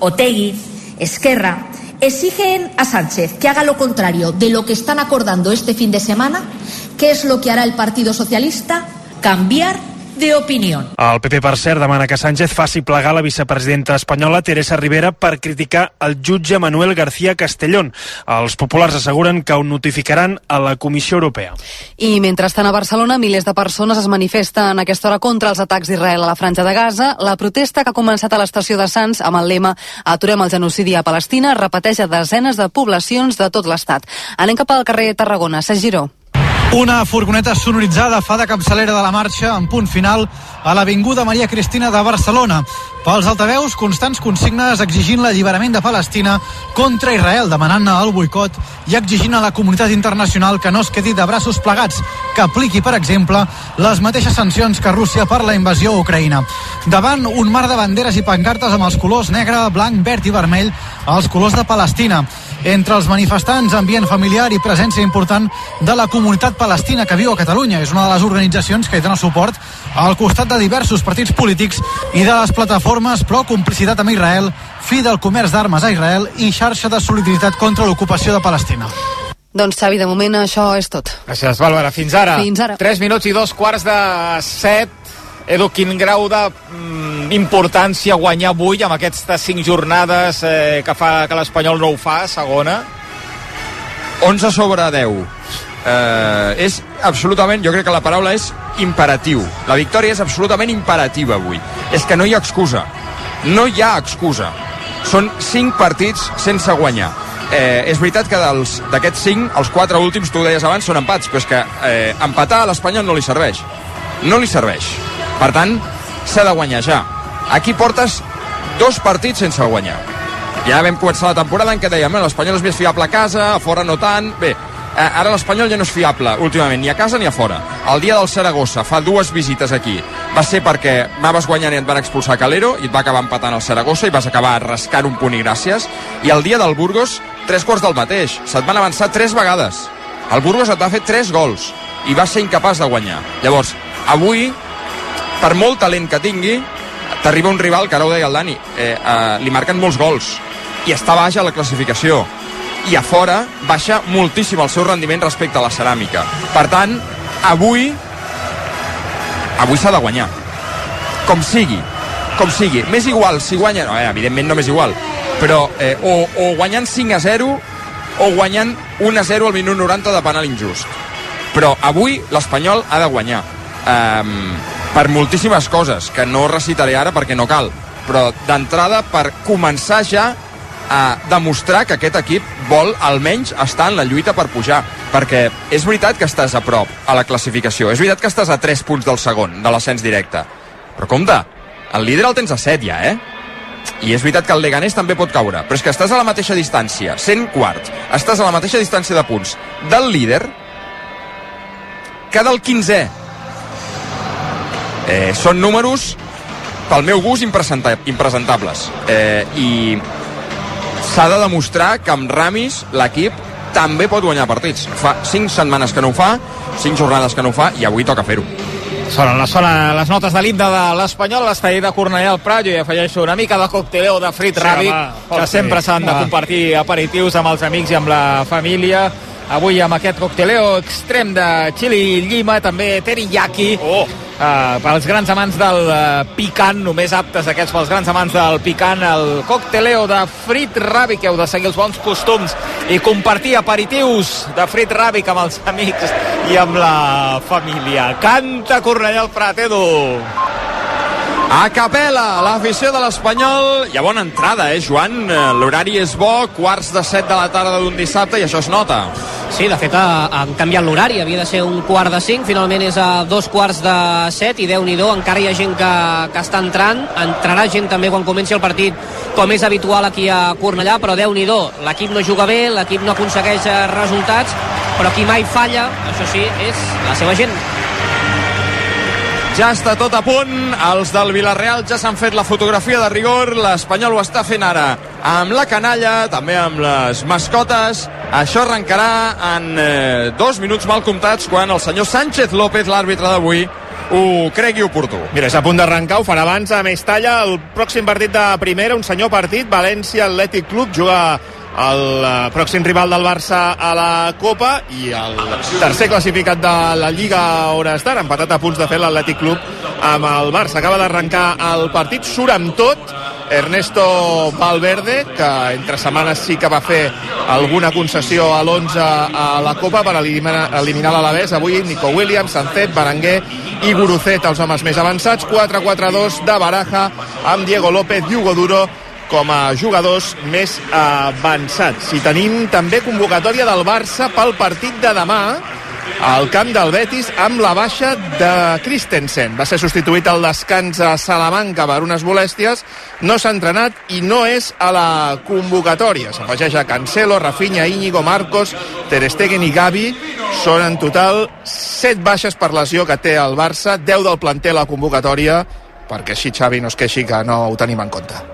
Speaker 17: Otegui, Esquerra exigen a Sánchez que haga lo contrario de lo que están acordando este fin de semana, ¿qué es lo que hará el Partido Socialista? Cambiar de opinió.
Speaker 16: El PP, per cert, demana que Sánchez faci plegar la vicepresidenta espanyola Teresa Rivera per criticar el jutge Manuel García Castellón. Els populars asseguren que ho notificaran a la Comissió Europea.
Speaker 15: I mentrestant a Barcelona, milers de persones es manifesten a aquesta hora contra els atacs d'Israel a la franja de Gaza. La protesta que ha començat a l'estació de Sants amb el lema Aturem el genocidi a Palestina repeteix a desenes de poblacions de tot l'estat. Anem cap al carrer Tarragona. Sergi Giró.
Speaker 18: Una furgoneta sonoritzada fa de capçalera de la marxa en punt final a l'Avinguda Maria Cristina de Barcelona. Pels altaveus, constants consignes exigint l'alliberament de Palestina contra Israel, demanant el boicot i exigint a la comunitat internacional que no es quedi de braços plegats, que apliqui, per exemple, les mateixes sancions que Rússia per la invasió a Ucraïna. Davant un mar de banderes i pancartes amb els colors negre, blanc, verd i vermell, els colors de Palestina. Entre els manifestants, ambient familiar i presència important de la comunitat palestina que viu a Catalunya. És una de les organitzacions que hi dona suport al costat de diversos partits polítics i de les plataformes pro complicitat amb Israel, fi del comerç d'armes a Israel i xarxa de solidaritat contra l'ocupació de Palestina.
Speaker 15: Doncs, Xavi, de moment això és tot.
Speaker 3: Gràcies, Bàrbara. Fins ara.
Speaker 15: Fins ara.
Speaker 3: 3 minuts i dos quarts de 7. Edu, quin grau de mm, importància guanyar avui amb aquestes 5 jornades eh, que fa que l'Espanyol no ho fa, segona?
Speaker 14: 11 sobre 10. Eh, és absolutament, jo crec que la paraula és imperatiu. La victòria és absolutament imperativa avui. És que no hi ha excusa. No hi ha excusa. Són 5 partits sense guanyar. Eh, és veritat que d'aquests 5, els 4 últims, tu deies abans, són empats, però és que eh, empatar a l'Espanyol no li serveix. No li serveix. Per tant, s'ha de guanyar ja. Aquí portes dos partits sense guanyar. Ja vam començar la temporada en què dèiem l'Espanyol és més fiable a casa, a fora no tant... Bé, ara l'Espanyol ja no és fiable últimament, ni a casa ni a fora. El dia del Saragossa, fa dues visites aquí, va ser perquè anaves guanyant i et van expulsar Calero i et va acabar empatant el Saragossa i vas acabar rascant un punt i gràcies. I el dia del Burgos, tres quarts del mateix. Se't van avançar tres vegades. El Burgos et va fer tres gols i va ser incapaç de guanyar. Llavors, avui, per molt talent que tingui, t'arriba un rival, que ara ho deia el Dani, eh, eh, li marquen molts gols i està baix a la classificació i a fora baixa moltíssim el seu rendiment respecte a la ceràmica. Per tant, avui avui s'ha de guanyar. Com sigui, com sigui. M'és igual si guanya... No, eh, evidentment no m'és igual. Però eh, o, o guanyant 5 a 0 o guanyant 1 a 0 al minut 90 de penal injust. Però avui l'Espanyol ha de guanyar. Um, per moltíssimes coses, que no recitaré ara perquè no cal. Però d'entrada per començar ja a demostrar que aquest equip vol almenys estar en la lluita per pujar perquè és veritat que estàs a prop a la classificació, és veritat que estàs a 3 punts del segon, de l'ascens directe però compte, el líder el tens a 7 ja, eh? i és veritat que el Leganés també pot caure, però és que estàs a la mateixa distància, 100 quarts, estàs a la mateixa distància de punts del líder que del 15è eh, són números pel meu gust impresentables eh, i s'ha de demostrar que amb Ramis l'equip també pot guanyar partits. Fa 5 setmanes que no ho fa, 5 jornades que no ho fa, i avui toca fer-ho.
Speaker 3: Sonen, les, sonen les notes de l'himne de l'Espanyol, l'estadi de Cornellà al Prat, jo hi afegeixo una mica de cocteleo de frit
Speaker 6: Sí,
Speaker 3: ràbic,
Speaker 6: home,
Speaker 3: que sempre s'han de compartir aperitius amb els amics i amb la família. Avui amb aquest cocteleo extrem de chili llima, també teriyaki. Oh. Uh, pels grans amants del uh, picant, només aptes aquests pels grans amants del picant, el cocteleo de frit ràbic, heu de seguir els bons costums i compartir aperitius de frit ràbic amb els amics i amb la família. Canta Cornellà al Prat, Edu!
Speaker 14: A capella, l'afició de l'Espanyol. Hi ha bona entrada, eh, Joan? Eh, L'horari és bo, quarts de set de la tarda d'un dissabte, i això es nota.
Speaker 5: Sí, de fet ha- han canviat l'horari, havia de ser un quart de cinc, finalment és a dos quarts de set i déu nhi encara hi ha gent que, que està entrant, entrarà gent també quan comenci el partit, com és habitual aquí a Cornellà, però déu nhi l'equip no juga bé, l'equip no aconsegueix eh, resultats, però qui mai falla, això sí, és la seva gent.
Speaker 14: Ja està tot a punt, els del Villarreal ja s'han fet la fotografia de rigor, l'Espanyol ho està fent ara amb la canalla, també amb les mascotes. Això arrencarà en eh, dos minuts mal comptats quan el senyor Sánchez López, l'àrbitre d'avui, ho cregui oportú.
Speaker 13: Mira, és a punt d'arrencar, ho farà abans a Mestalla, el pròxim partit de primera, un senyor partit, València Atlètic Club, juga el eh, pròxim rival del Barça a la Copa i el tercer classificat de la Lliga a hores d'ara, empatat a punts de fer l'Atlètic Club amb el Barça. Acaba d'arrencar el partit, surt amb tot Ernesto Valverde, que entre setmanes sí que va fer alguna concessió a l'11 a la Copa per eliminar, eliminar l'Alavés. Avui Nico Williams, Sancet, Berenguer i Gurucet, els homes més avançats. 4-4-2 de Baraja amb Diego López Hugo Duro com a jugadors més avançats. I tenim també convocatòria del Barça pel partit de demà al camp del Betis amb la baixa de Christensen. Va ser substituït al descans a Salamanca per unes molèsties, no s'ha entrenat i no és a la convocatòria. S'afegeix a Cancelo, Rafinha, Íñigo, Marcos, Ter Stegen i Gavi. Són en total 7 baixes per lesió que té el Barça, 10 del planter a la convocatòria, perquè així Xavi no es queixi que no ho tenim en compte.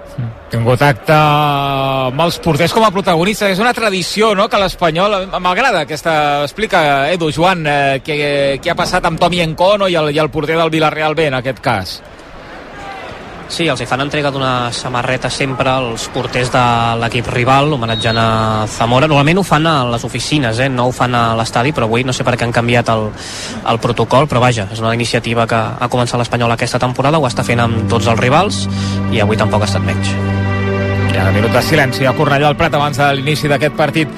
Speaker 3: En contacte amb els porters com a protagonistes. És una tradició, no?, que l'Espanyol... M'agrada aquesta... Explica, Edu, Joan, eh, què, què ha passat amb Tomi Encono i el, i el porter del Villarreal B, en aquest cas.
Speaker 5: Sí, els hi fan entrega d'una samarreta sempre als porters de l'equip rival, homenatjant a Zamora. Normalment ho fan a les oficines, eh? no ho fan a l'estadi, però avui no sé per què han canviat el, el protocol, però vaja, és una iniciativa que ha començat l'Espanyol aquesta temporada, ho està fent amb tots els rivals i avui tampoc ha estat menys.
Speaker 3: Hi ha minut de silenci a Cornellà al Prat abans de l'inici d'aquest partit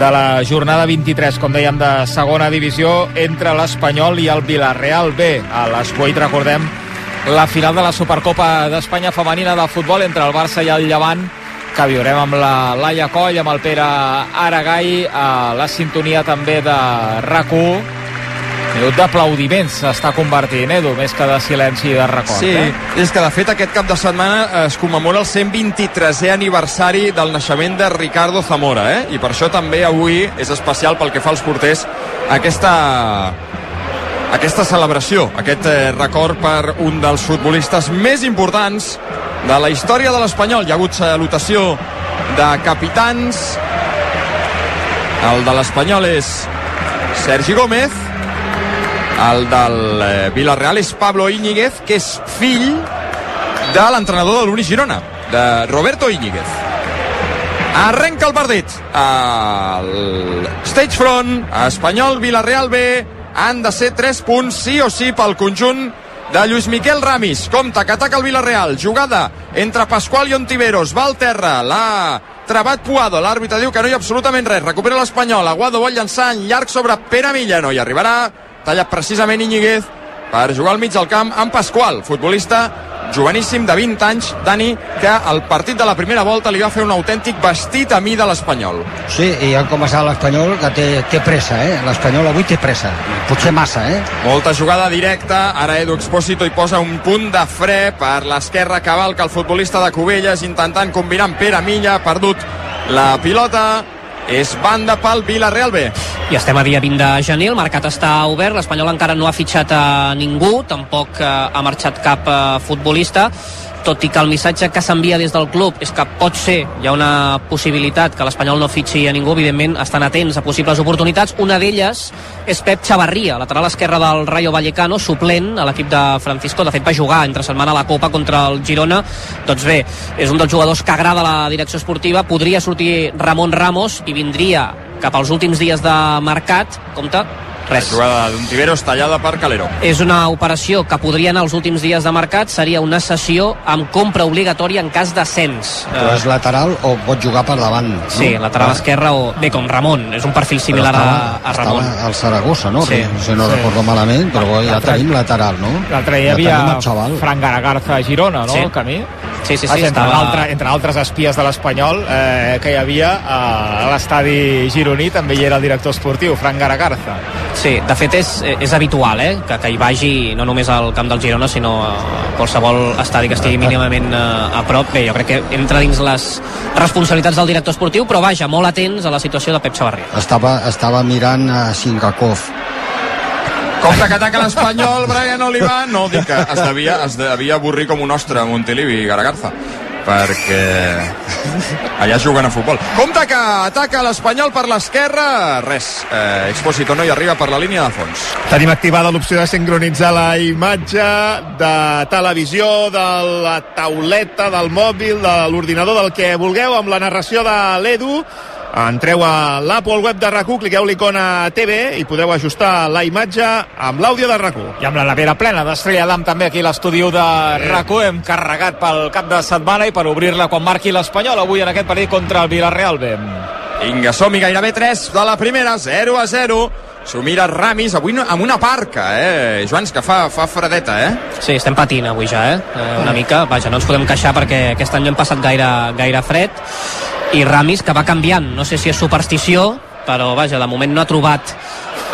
Speaker 3: de la jornada 23, com dèiem, de segona divisió entre l'Espanyol i el Villarreal B. A les 8, recordem, la final de la Supercopa d'Espanya femenina de futbol entre el Barça i el Llevant que viurem amb la Laia Coll, amb el Pere Aragai, a la sintonia també de RAC1. Minut d'aplaudiments s'està convertint, Edu, més que de silenci i de record.
Speaker 14: Sí,
Speaker 3: Eh?
Speaker 14: és que de fet aquest cap de setmana es commemora el 123è aniversari del naixement de Ricardo Zamora, eh? I per això també avui és especial pel que fa als porters aquesta aquesta celebració, aquest eh, record per un dels futbolistes més importants de la història de l'Espanyol. Hi ha hagut salutació de capitans. El de l'Espanyol és Sergi Gómez, el del eh, Villarreal és Pablo Íñiguez, que és fill de l'entrenador de l'Uni Girona, de Roberto Íñiguez. Arrenca el partit. El stage front, Espanyol, Villarreal B, han de ser 3 punts sí o sí pel conjunt de Lluís Miquel Ramis. Compte que ataca el Villarreal. Jugada entre Pasqual i Ontiveros. Va al terra. L'ha trebat Puado. L'àrbitre diu que no hi ha absolutament res. Recupera l'Espanyol. Aguado vol llançar en llarg sobre Pere Milla. No hi arribarà. Talla precisament Iñiguez per jugar al mig del camp amb Pasqual, futbolista joveníssim de 20 anys, Dani, que al partit de la primera volta li va fer un autèntic vestit a mi de l'Espanyol.
Speaker 4: Sí, i han començat l'Espanyol que té, té pressa, eh? L'Espanyol avui té pressa. Potser massa, eh?
Speaker 14: Molta jugada directa, ara Edu Expósito hi posa un punt de fre per l'esquerra cavalca el futbolista de Cubelles intentant combinar amb Pere Milla, perdut la pilota, és banda pel Villarreal B.
Speaker 5: I estem a dia 20 de gener, el mercat està obert, l'Espanyol encara no ha fitxat a ningú, tampoc eh, ha marxat cap eh, futbolista, tot i que el missatge que s'envia des del club és que pot ser, hi ha una possibilitat que l'Espanyol no fitxi a ningú, evidentment estan atents a possibles oportunitats. Una d'elles és Pep Chavarria, lateral esquerre del Rayo Vallecano, suplent a l'equip de Francisco. De fet, va jugar entre setmana a la Copa contra el Girona. Doncs bé, és un dels jugadors que agrada la direcció esportiva. Podria sortir Ramon Ramos i vindria cap als últims dies de mercat. Compte, res.
Speaker 14: La jugada d'un Tiberos tallada per Calero.
Speaker 5: És una operació que podria anar els últims dies de mercat, seria una sessió amb compra obligatòria en cas d'ascens.
Speaker 4: Però és lateral o pot jugar per davant? No?
Speaker 5: Sí, lateral esquerra o... Bé, com Ramon, és un perfil similar
Speaker 4: estava,
Speaker 5: a, a Ramon.
Speaker 4: Estava al Saragossa, no?
Speaker 5: Sí.
Speaker 4: Si no
Speaker 3: Sí.
Speaker 4: recordo malament, però ja
Speaker 3: L'altre-
Speaker 4: tenim lateral, no?
Speaker 3: L'altre dia
Speaker 4: ja
Speaker 3: hi havia. Fran Garagarza a Girona, no?
Speaker 5: Sí.
Speaker 3: El camí.
Speaker 5: Sí, sí, sí,
Speaker 3: Vaja, entre,
Speaker 5: estava-
Speaker 3: altre, entre altres espies de l'Espanyol eh, que hi havia a l'estadi gironí també hi era el director esportiu, Fran Garagarza.
Speaker 5: Sí, de fet és, és habitual eh? que, que hi vagi no només al camp del Girona sinó a qualsevol estadi que estigui mínimament eh, a prop. Bé, jo crec que entra dins les responsabilitats del director esportiu, però vaja, molt atents a la situació de Pep Chavarria.
Speaker 4: Estava, estava mirant a Singakov.
Speaker 14: Compte que ataca l'Espanyol, Brian Oliva. No, dic que es devia, es devia avorrir com un ostre a Montilivi i Garagarza perquè allà juguen a futbol. Compte que ataca l'Espanyol per l'esquerra. Res, eh, Exposito no hi arriba per la línia de fons.
Speaker 13: Tenim activada l'opció de sincronitzar la imatge de televisió, de la tauleta, del mòbil, de l'ordinador, del que vulgueu, amb la narració de l'Edu. Entreu a l'app o al web de rac cliqueu l'icona TV i podeu ajustar la imatge amb l'àudio de rac
Speaker 3: I amb la nevera plena d'Estrella d'Am també aquí a l'estudi de rac hem carregat pel cap de setmana i per obrir-la quan marqui l'Espanyol avui en aquest partit contra el Villarreal B.
Speaker 14: Vinga, som-hi, gairebé 3 de la primera, 0 a 0. S'ho mira Ramis, avui no- amb una parca, eh? Joans, que fa, fa fredeta, eh?
Speaker 5: Sí, estem patint avui ja, eh? eh una mica. Vaja, no ens podem queixar perquè aquest any no hem passat gaire, gaire fred. I Ramis, que va canviant. No sé si és superstició, però vaja, de moment no ha trobat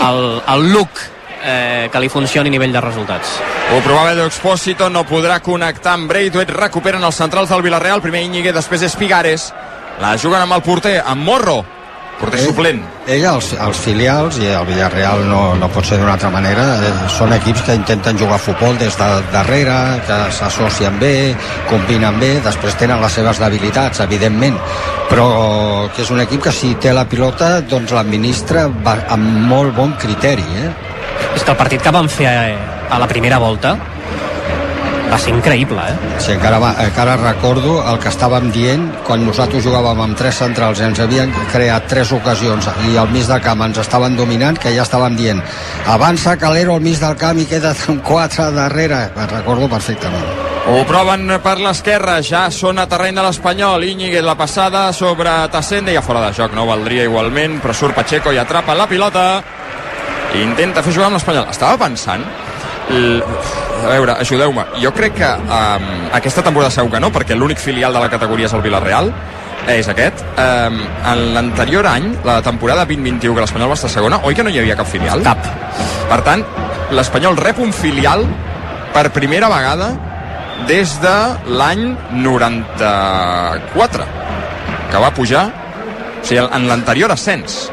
Speaker 5: el, el look eh, que li funcioni a nivell de resultats.
Speaker 14: Ho provava Edu Expósito, no podrà connectar amb Braithwaite, recuperen els centrals del Villarreal, primer Íñigue, després és Pigares, la juguen amb el porter, amb Morro, porter
Speaker 4: Ell-
Speaker 14: suplent.
Speaker 4: Ell, els, els filials, i el Villarreal no, no pot ser d'una altra manera, eh, són equips que intenten jugar a futbol des de darrere, que s'associen bé, combinen bé, després tenen les seves debilitats, evidentment, però que és un equip que si té la pilota doncs l'administra amb molt bon criteri, eh?
Speaker 5: És que el partit que van fer eh, a la primera volta va ser increïble, eh?
Speaker 4: Si encara, va, encara recordo el que estàvem dient quan nosaltres jugàvem amb tres centrals i ens havien creat tres ocasions i al mig del camp ens estaven dominant que ja estàvem dient avança Calero al mig del camp i queda un 4 darrere me'n recordo perfectament
Speaker 14: Ho proven per l'esquerra, ja són a terreny de l'Espanyol. Íñigue la passada sobre Tassende, ja fora de joc, no valdria igualment, però surt Pacheco i atrapa la pilota. I intenta fer jugar amb l'Espanyol. Estava pensant... L... A veure, ajudeu-me. Jo crec que um, aquesta temporada segur que no, perquè l'únic filial de la categoria és el Villarreal, és aquest. Um, en l'anterior any, la temporada 2021, que l'Espanyol va estar segona, oi que no hi havia cap filial?
Speaker 5: Cap.
Speaker 14: Per tant, l'Espanyol rep un filial per primera vegada des de l'any 94, que va pujar, o sigui, en l'anterior ascens,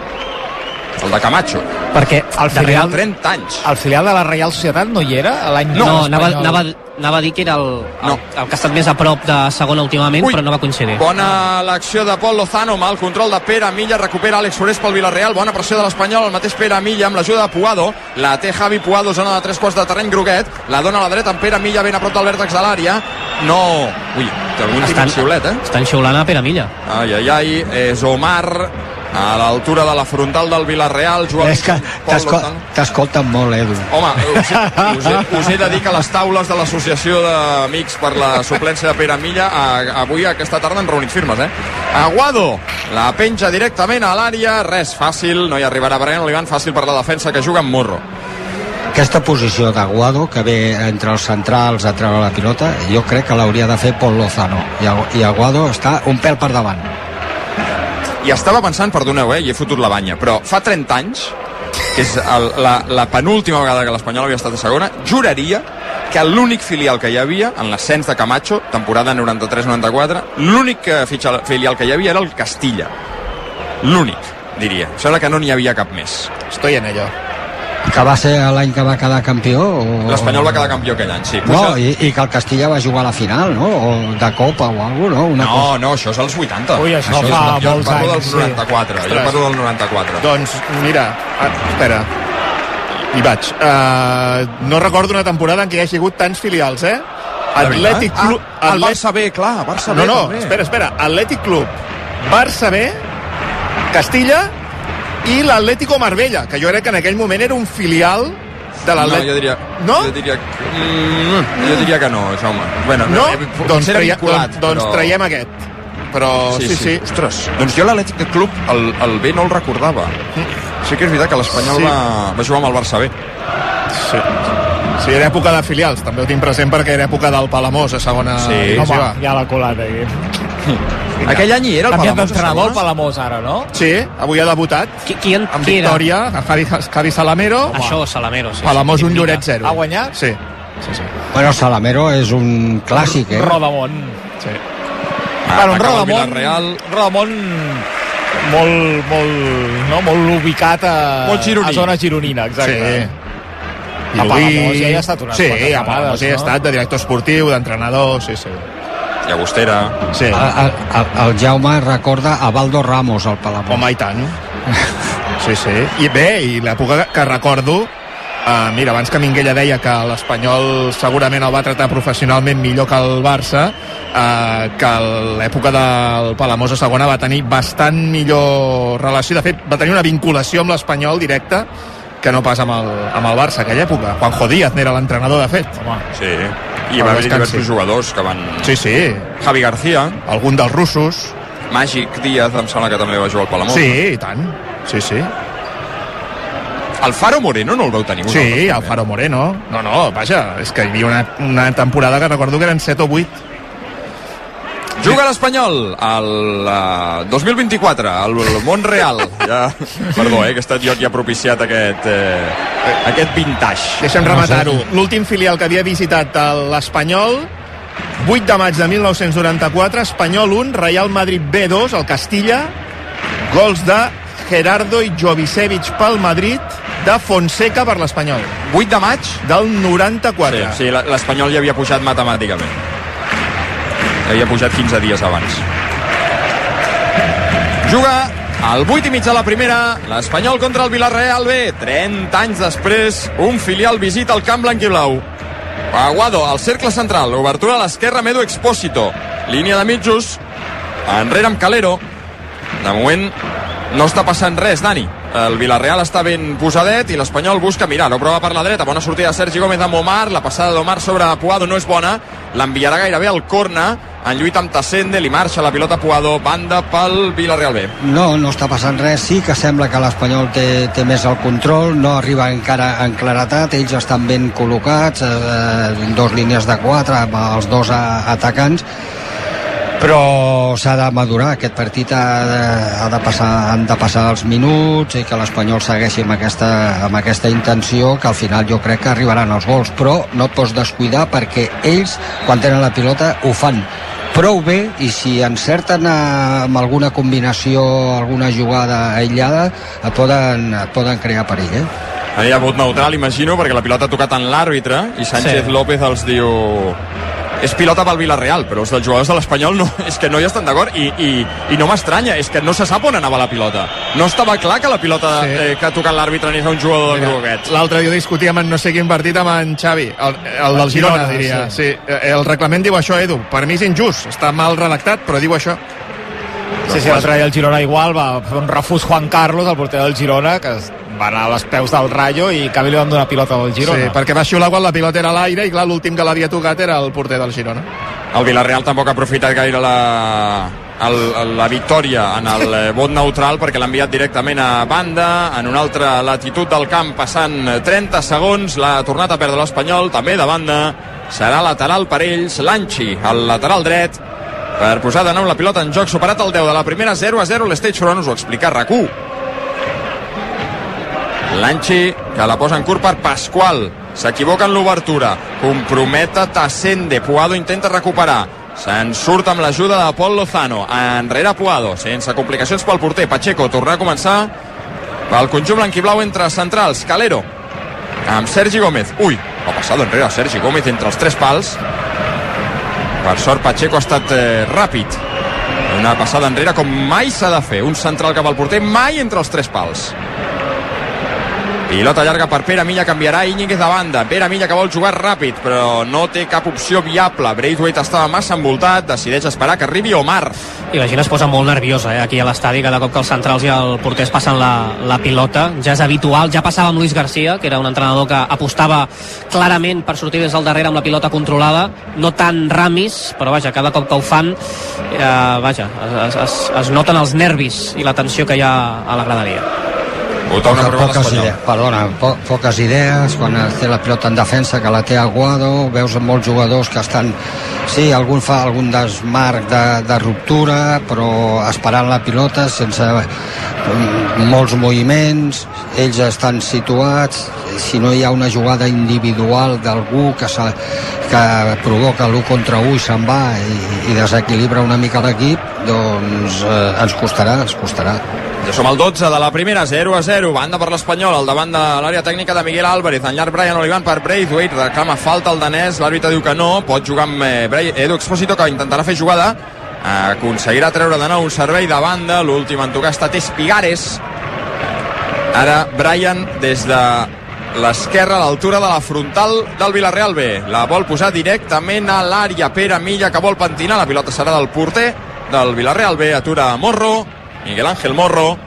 Speaker 14: el de Camacho.
Speaker 3: Perquè el filial,
Speaker 14: 30 anys.
Speaker 3: el filial de la Reial Societat no hi era a l'any
Speaker 5: No, no anava, anava, anava a dir que era el, el, el que ha estat més a prop de segona últimament,
Speaker 14: Ui.
Speaker 5: però no va coincidir.
Speaker 14: Bona l'acció de Pol Lozano, mal control de Pere Milla, recupera Àlex Forés pel Villarreal, bona pressió de l'Espanyol, el mateix Pere Milla amb l'ajuda de Puado, la té Javi Puado, zona de tres quarts de terreny groguet, la dona a la dreta amb Pere Milla ben a prop del vèrtex de l'àrea, no... Ui, té algun
Speaker 5: Estan-
Speaker 14: xiulet, eh?
Speaker 5: Estan xiulant a Pere Milla.
Speaker 14: Ai, ai, ai, és Omar a l'altura de la frontal del Villarreal, Joan
Speaker 4: és que t'escolten molt Edu
Speaker 14: Home, us, us, he, us he de dir que les taules de l'associació d'amics per la suplència de Pere Milla a, avui, aquesta tarda, han reunit firmes, eh? Aguado, la penja directament a l'àrea, res, fàcil, no hi arribarà Brian Olivan, fàcil per la defensa que juga amb Morro.
Speaker 4: aquesta posició d'Aguado que ve entre els centrals a treure la pilota jo crec que l'hauria de fer Pol Lozano i Aguado està un pèl per davant
Speaker 14: I estava pensant, perdoneu, eh, i he fotut la banya, però fa 30 anys, que és el, la, la penúltima vegada que l'Espanyol havia estat a segona, juraria que l'únic filial que hi havia en l'ascens de Camacho, temporada 93-94, l'únic eh, filial que hi havia era el Castilla. L'únic, diria. Em Sembla que no n'hi havia cap més.
Speaker 3: Estoy en ello.
Speaker 4: Que va ser l'any que va quedar campió? O...
Speaker 14: L'Espanyol va quedar campió aquell any, sí.
Speaker 4: No, i, i que el Castilla va jugar a la final, no? O de Copa o alguna no? Una
Speaker 14: No,
Speaker 4: cosa...
Speaker 14: no, això és als 80.
Speaker 13: Ui, això
Speaker 14: és-
Speaker 13: fa
Speaker 14: jo
Speaker 13: molts
Speaker 14: parlo
Speaker 13: anys,
Speaker 14: del
Speaker 13: sí.
Speaker 14: 94, jo
Speaker 13: Ostres.
Speaker 14: parlo del 94.
Speaker 13: Doncs, mira, ah, espera, hi vaig. Uh, no recordo una temporada en què hi hagi hagut tants filials, eh? Atlètic? Club...
Speaker 14: Ah, el Barça B, clar, Barça B
Speaker 13: No, no,
Speaker 14: també.
Speaker 13: espera, espera. Atlètic Club, Barça B, Castilla i l'Atlético Marbella, que jo crec que en aquell moment era un filial de
Speaker 14: No,
Speaker 13: l'Atlètic.
Speaker 14: jo diria,
Speaker 13: No?
Speaker 14: jo diria, que- mm, jo diria que no, Jaume. Bueno,
Speaker 13: No?
Speaker 14: eh,
Speaker 13: Doncs, traia,
Speaker 14: vinculat,
Speaker 13: doncs, doncs
Speaker 14: però-
Speaker 13: traiem aquest. Però sí, sí.
Speaker 14: Ostres, doncs jo l'Atlètic de Club, el, el B no el recordava. Sí que és veritat que l'Espanyol
Speaker 13: Sí.
Speaker 14: sí. va, va jugar amb el Barça B.
Speaker 13: Sí. Sí, era època de filials, també ho tinc present perquè era època del Palamós a segona
Speaker 14: Sí.
Speaker 13: divisió.
Speaker 3: Home, ja l'ha colat aquí.
Speaker 14: Aquell any hi era el
Speaker 3: Canviat d'entrenador? Palamós ara, no?
Speaker 13: Sí, avui ha debutat.
Speaker 5: Qui, qui, en,
Speaker 13: amb
Speaker 5: qui era?
Speaker 13: victòria, a Javi, Javi Salamero.
Speaker 5: Això, Salamero. Sí,
Speaker 13: Palamós
Speaker 5: sí,
Speaker 13: un. Lloret 0.
Speaker 3: Ha guanyat?
Speaker 13: Sí. sí, sí.
Speaker 4: Bueno, Salamero és un clàssic, eh?
Speaker 3: Rodamont.
Speaker 13: sí.
Speaker 3: Ah, bueno, Rodamont,
Speaker 14: Villarreal.
Speaker 3: Rodamont molt, molt, no, molt ubicat a,
Speaker 14: Molt gironí.
Speaker 3: a zona gironina, exacte.
Speaker 13: Sí.
Speaker 3: A Palamós ja hi ha estat unes
Speaker 13: sí, a Palamós ja hi ha estat de director esportiu, d'entrenador, sí, sí.
Speaker 14: Llagostera.
Speaker 13: sí.
Speaker 4: El, el, el Jaume recorda a Baldo Ramos, al Palamós.
Speaker 13: Home, i tant. Sí, sí. I bé, i l'època que recordo, uh, mira, abans que Minguella deia que l'Espanyol segurament el va tratar professionalment millor que el Barça, uh, que l'època del Palamós a segona va tenir bastant millor relació. De fet, va tenir una vinculació amb l'Espanyol directa que no pas amb el, amb el Barça aquella època. Juanjo Díaz n'era l'entrenador, de fet.
Speaker 3: Home,
Speaker 14: Sí. I
Speaker 13: El
Speaker 14: va haver diversos jugadors que van...
Speaker 13: Sí, sí.
Speaker 14: Javi García,
Speaker 13: Algun dels russos.
Speaker 14: Màgic Díaz, em sembla que també va jugar al Palamós.
Speaker 13: Sí, i tant. Sí, sí.
Speaker 14: Alfaro Moreno no el veu tenir vosaltres,
Speaker 13: Sí,
Speaker 14: també?
Speaker 13: Alfaro Moreno. No, no, vaja, és que hi havia una, una temporada que recordo que eren 7 o 8.
Speaker 14: Juga l'Espanyol al uh, 2024, al Montreal. Ja, perdó, eh, que he estat jo qui ha propiciat aquest, eh, aquest vintage.
Speaker 13: Deixa'm rematar-ho. L'últim filial que havia visitat l'Espanyol, 8 de maig de 1994, Espanyol 1, Real Madrid B2, el Castilla, gols de Gerardo i Jovicevic pel Madrid, de Fonseca per l'Espanyol.
Speaker 14: 8 de maig?
Speaker 13: Del 94.
Speaker 14: Sí, sí l'Espanyol ja havia pujat matemàticament. Havia pujat 15 dies abans. Juga al 8 i mig de la primera, l'Espanyol contra el Villarreal B. 30 anys després, un filial visita el camp blanc i blau. Aguado, al cercle central, obertura a l'esquerra, Medo Expósito. Línia de mitjos, enrere amb Calero. De moment no està passant res, Dani. El Villarreal està ben posadet i l'Espanyol busca mirar, no prova per la dreta, bona sortida de Sergi Gómez amb Omar, la passada d'Omar sobre Puado no és bona, l'enviarà gairebé al corna, en lluita amb Tassende, li marxa la pilota Puado, banda pel Villarreal B.
Speaker 4: No, no està passant res. Sí que sembla que l'Espanyol té, té més el control, no arriba encara en claretat, ells estan ben col·locats, eh, en dos línies de quatre, els dos atacants, però s'ha de madurar aquest partit ha de, ha de passar, han de passar els minuts i que l'Espanyol segueixi amb aquesta, amb aquesta intenció que al final jo crec que arribaran els gols però no et pots descuidar perquè ells quan tenen la pilota ho fan prou bé i si encerten eh, amb alguna combinació alguna jugada aïllada et poden, et poden crear perill eh?
Speaker 14: Hi ha vot neutral, imagino, perquè la pilota ha tocat en l'àrbitre i Sánchez
Speaker 3: Sí.
Speaker 14: López els diu és pilota pel Villarreal, però els dels jugadors de l'Espanyol no, és que no hi estan d'acord i, i, i no m'estranya, és que no se sap on anava la pilota. No estava clar que la pilota
Speaker 13: Sí.
Speaker 14: eh, que ha tocat l'àrbitre anés a un jugador del grup aquest.
Speaker 13: L'altre dia discutíem en no sé quin partit amb en Xavi, el, el del Girona,
Speaker 3: Girona,
Speaker 13: diria.
Speaker 3: sí.
Speaker 13: Sí. Eh, El reglament diu això, Edu. Per mi és injust, està mal redactat, però diu això.
Speaker 3: Sí, sí, l'altre dia el Girona igual va fer un refús Juan Carlos, el porter del Girona, que va anar a les peus del Rayo i en canvi li van donar pilota al Girona.
Speaker 13: Sí, perquè va xiular quan la pilota era a l'aire i clar, l'últim que l'havia tocat era el porter del Girona.
Speaker 14: El Villarreal tampoc ha aprofitat gaire la, el, la victòria en el eh, vot neutral perquè l'ha enviat directament a banda en una altra latitud del camp passant 30 segons, l'ha tornat a perdre l'Espanyol també de banda, serà lateral per ells, Lanchi, el lateral dret per posar de nou la pilota en joc superat el 10 de la primera 0 a 0 l'Stage Front us ho explica RAC1 Lanchi, que la posa en curt per Pasqual. S'equivoca en l'obertura. Comprometa Tassende. Puado intenta recuperar. Se'n surt amb l'ajuda de Pol Lozano. Enrere Puado, sense complicacions pel porter. Pacheco torna a començar pel conjunt blanquiblau entre centrals. Calero amb Sergi Gómez. Ui, ha passat enrere Sergi Gómez entre els tres pals. Per sort, Pacheco ha estat eh, ràpid. Una passada enrere com mai s'ha de fer. Un central cap al porter, mai entre els tres pals. Pilota llarga per Pere Milla, canviarà Íñiguez de banda. Pere Milla que vol jugar ràpid, però no té cap opció viable. Braithwaite estava massa envoltat, decideix esperar que arribi Omar.
Speaker 5: I la gent es posa molt nerviosa eh, aquí a l'estadi cada cop que els centrals i el porter es passen la, la pilota. Ja és habitual, ja passava amb Luis Garcia, que era un entrenador que apostava clarament per sortir des del darrere amb la pilota controlada. No tan ramis, però vaja, cada cop que ho fan, eh, vaja, es, es, es noten els nervis i la tensió que hi ha a la graderia.
Speaker 4: Poca, poques, idees, perdona, po, poques idees quan es té la pilota en defensa que la té Aguado, veus molts jugadors que estan sí, algun fa algun desmarc de, de ruptura però esperant la pilota sense mm, molts moviments ells estan situats si no hi ha una jugada individual d'algú que, se, que provoca l'1 contra 1 i se'n va i, i desequilibra una mica l'equip doncs eh, ens costarà, ens costarà
Speaker 14: Ja som al 12 de la primera, 0 a 0. Banda per l'Espanyol, al davant de l'àrea tècnica de Miguel Álvarez. En llarg Brian Olivan per Braithwaite. Reclama falta el danès. L'àrbitre diu que no. Pot jugar amb eh, Edu Exposito, que intentarà fer jugada. Aconseguirà treure de nou un servei de banda. L'últim en tocar ha estat Espigares. Ara Brian des de l'esquerra a l'altura de la frontal del Villarreal B. La vol posar directament a l'àrea. Pere Milla que vol pentinar. La pilota serà del porter del Villarreal B. Atura Morro. Miguel Ángel Morro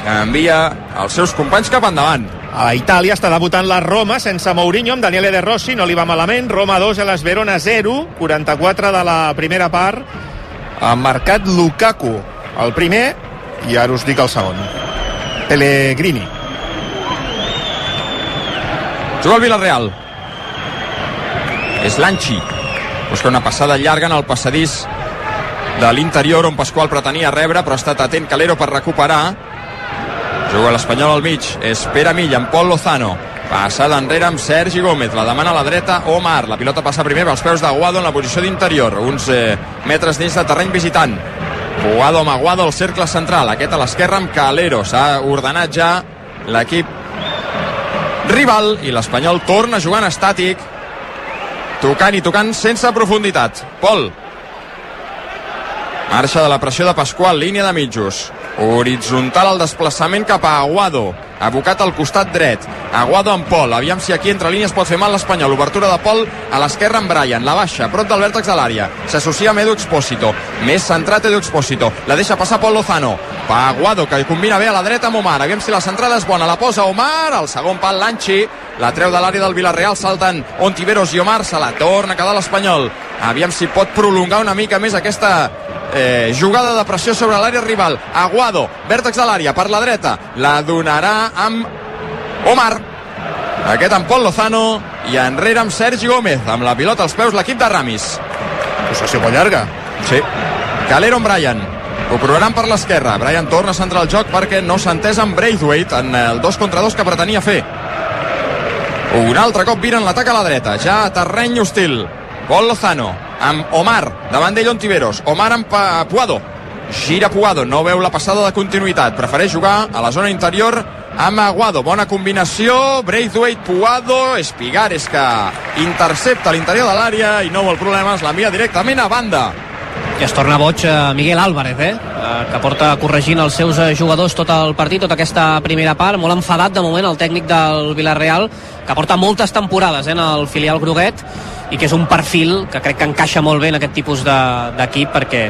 Speaker 14: que envia els seus companys cap endavant.
Speaker 13: A Itàlia està debutant la Roma sense Mourinho, amb Daniele De Rossi, no li va malament. Roma 2 a les Verona 0, 44 de la primera part. Ha marcat Lukaku, el primer, i ara us dic el segon. Pellegrini.
Speaker 14: Juga el Villarreal. És l'Anchi. Busca una passada llarga en el passadís de l'interior on Pasqual pretenia rebre, però ha estat atent Calero per recuperar. Juga l'Espanyol al mig. És Pere Milla amb Pol Lozano. Passada enrere amb Sergi Gómez. La demana a la dreta Omar. La pilota passa primer pels peus d'Aguado en la posició d'interior. Uns eh, metres dins de terreny visitant. Aguado amb Aguado al cercle central. Aquest a l'esquerra amb Calero. S'ha ordenat ja l'equip rival i l'Espanyol torna jugant estàtic tocant i tocant sense profunditat Pol marxa de la pressió de Pasqual línia de mitjos. Horitzontal el desplaçament cap a Aguado. Abocat al costat dret. Aguado amb Pol, aviam si aquí entre línies pot fer mal l'Espanyol, obertura de Pol a l'esquerra amb Brian, la baixa, prop del vèrtex de l'àrea. S'associa amb Edu Expósito. Més centrat Edu Expósito, la deixa passar Pol Lozano. Pa Aguado que combina bé a la dreta amb Omar, aviam si la centrada és bona. La posa Omar, al segon pal Lanchi. La treu de l'àrea del Villarreal, salten Ontiveros i Omar, se la torna a quedar l'Espanyol. Aviam si pot prolongar una mica més aquesta eh, jugada de pressió sobre l'àrea rival. Aguado, vèrtex de l'àrea per la dreta, la donarà amb Omar. Aquest amb Pol Lozano i enrere amb Sergi Gómez. Amb la pilota als peus l'equip de Ramis.
Speaker 13: Possessió molt llarga.
Speaker 14: Sí, Calero amb Brian ho provaran per l'esquerra, Brian torna a centrar el joc perquè no s'ha entès amb Braithwaite en el 2 contra 2 que pretenia fer. Un altre cop viren l'atac a la dreta. Ja a terreny hostil. Pol Lozano amb Omar davant d'ell Ontiveros. Omar amb Puado. Gira Puado, no veu la passada de continuïtat. Prefereix jugar a la zona interior amb Aguado, bona combinació. Braithwaite, Puado, Espigares que intercepta l'interior de l'àrea i no vol problemes, l'envia directament a banda.
Speaker 5: I es torna boig eh, Miguel Álvarez, eh? eh? que porta corregint els seus eh, jugadors tot el partit, tota aquesta primera part, molt enfadat de moment el tècnic del Villarreal, que porta moltes temporades eh, en el filial groguet i que és un perfil que crec que encaixa molt bé en aquest tipus de- d'equip perquè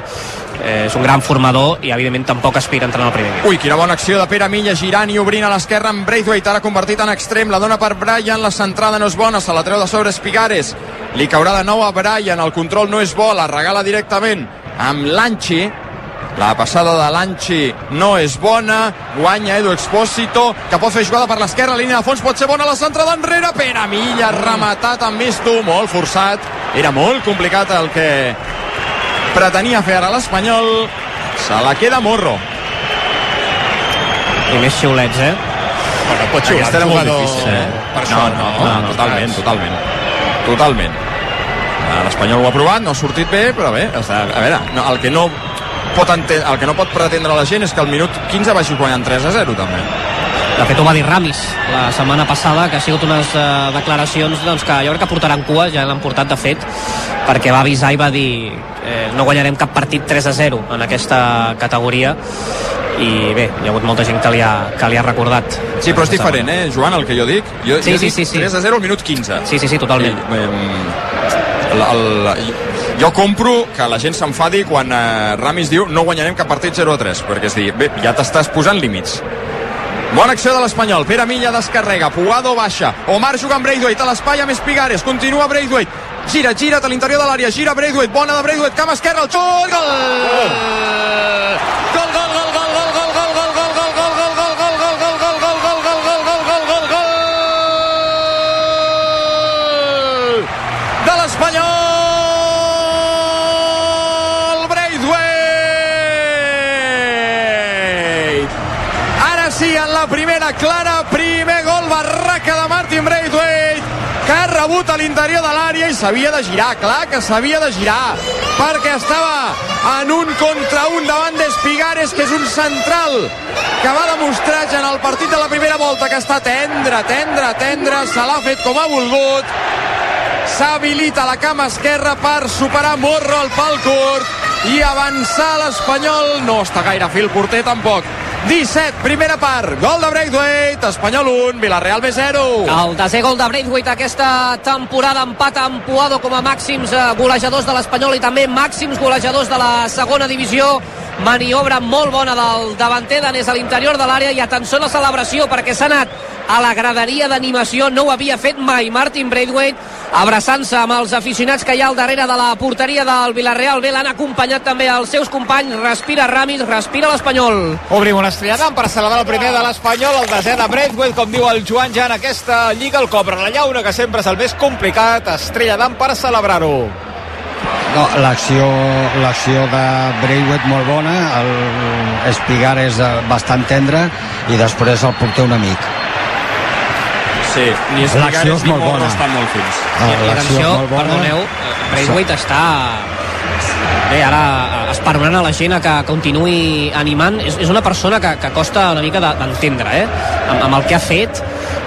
Speaker 5: eh, és un gran formador i evidentment tampoc aspira a entrar en el primer equip.
Speaker 14: Ui, quina bona acció de Pere Milla girant i obrint a l'esquerra amb Braithwaite, ara convertit en extrem, la dona per Brian, la centrada no és bona, se la treu de sobre Espigares, li caurà de nou a Brian, el control no és bo, la regala directament amb Lanchi, la passada de Lanchi no és bona, guanya Edu Expósito, que pot fer jugada per l'esquerra, línia de fons pot ser bona, la centrada enrere, Pere Milla, rematat amb Misto, molt forçat, era molt complicat el que pretenia fer ara l'Espanyol, se la queda Morro.
Speaker 5: I més xiulets, eh?
Speaker 13: Bueno, pot xiular
Speaker 14: Aquesta era molt
Speaker 13: jugador
Speaker 14: difícil, eh?
Speaker 13: per
Speaker 14: no, no,
Speaker 13: no?
Speaker 14: no, totalment, totalment. Totalment. L'Espanyol ho ha provat, no ha sortit bé, però bé, a veure, no, el que no pot ente- el que no pot pretendre la gent és que al minut 15 vagi guanyant 3 a 0 també.
Speaker 5: De fet, ho va dir Ramis la setmana passada, que ha sigut unes uh, declaracions doncs, que jo crec que portaran cua, ja l'han portat de fet, perquè va avisar i va dir eh, no guanyarem cap partit 3 a 0 en aquesta categoria i bé, hi ha hagut molta gent que li ha, que li ha recordat.
Speaker 14: Sí, però és diferent, eh, Joan, el que jo dic. Jo,
Speaker 5: Sí,
Speaker 14: jo
Speaker 5: sí,
Speaker 14: dic
Speaker 5: sí, sí.
Speaker 14: 3 a 0 al minut 15.
Speaker 5: Sí, sí, sí, totalment.
Speaker 14: I, eh, el, el, jo compro que la gent s'enfadi quan eh, Ramis diu no guanyarem cap partit 0 a 3, perquè és dir, bé, ja t'estàs posant límits. Bona acció de l'Espanyol. Pere Milla descarrega. Puado baixa. Omar juga amb Braithwaite. A l'espai amb Espigares. Continua Braithwaite. Gira, gira a l'interior de l'àrea. Gira Braithwaite. Bona de Braithwaite. Cama esquerra. El xut. Gol! Gol, la primera clara primer gol barraca de Martin Braithwaite que ha rebut a l'interior de l'àrea i s'havia de girar, clar que s'havia de girar perquè estava en un contra un davant d'Espigares que és un central que va demostrar ja en el partit de la primera volta que està tendre, tendre, tendre se l'ha fet com ha volgut s'habilita la cama esquerra per superar Morro al pal curt i avançar l'Espanyol. No està gaire a fi el porter tampoc 17, primera part, gol de Braithwaite, Espanyol 1, Villarreal B 0.
Speaker 5: El desè gol de Braithwaite aquesta temporada empata amb Puado com a màxims eh, golejadors de l'Espanyol i també màxims golejadors de la segona divisió maniobra molt bona del davanter danès a l'interior de l'àrea i atenció a la celebració perquè s'ha anat a la graderia d'animació. No ho havia fet mai Martin Braithwaite abraçant-se amb els aficionats que hi ha al darrere de la porteria del Villarreal. B l'han acompanyat també els seus companys. Respira Ramis, respira l'Espanyol.
Speaker 3: Obrim una estrellada per celebrar el primer de l'Espanyol, el desè de Braithwaite, com diu el Joan ja en aquesta Lliga, el cobra. La llauna, que sempre és el més complicat, estrella d'am per celebrar-ho.
Speaker 4: No, l'acció l'acció de Braithwaite molt bona, el Espigar és eh, bastant tendre i després el porter un amic.
Speaker 14: Sí, ni
Speaker 4: L'acció és
Speaker 14: ni Morro
Speaker 4: bona.
Speaker 14: estan molt fins.
Speaker 4: Ah,
Speaker 5: I
Speaker 4: l'acció
Speaker 5: atenció,
Speaker 4: és molt bona.
Speaker 5: perdoneu, Braithwaite està bé, ara esperonant a la gent a que continuï animant és, és una persona que, que costa una mica de- d'entendre eh? amb, amb el que ha fet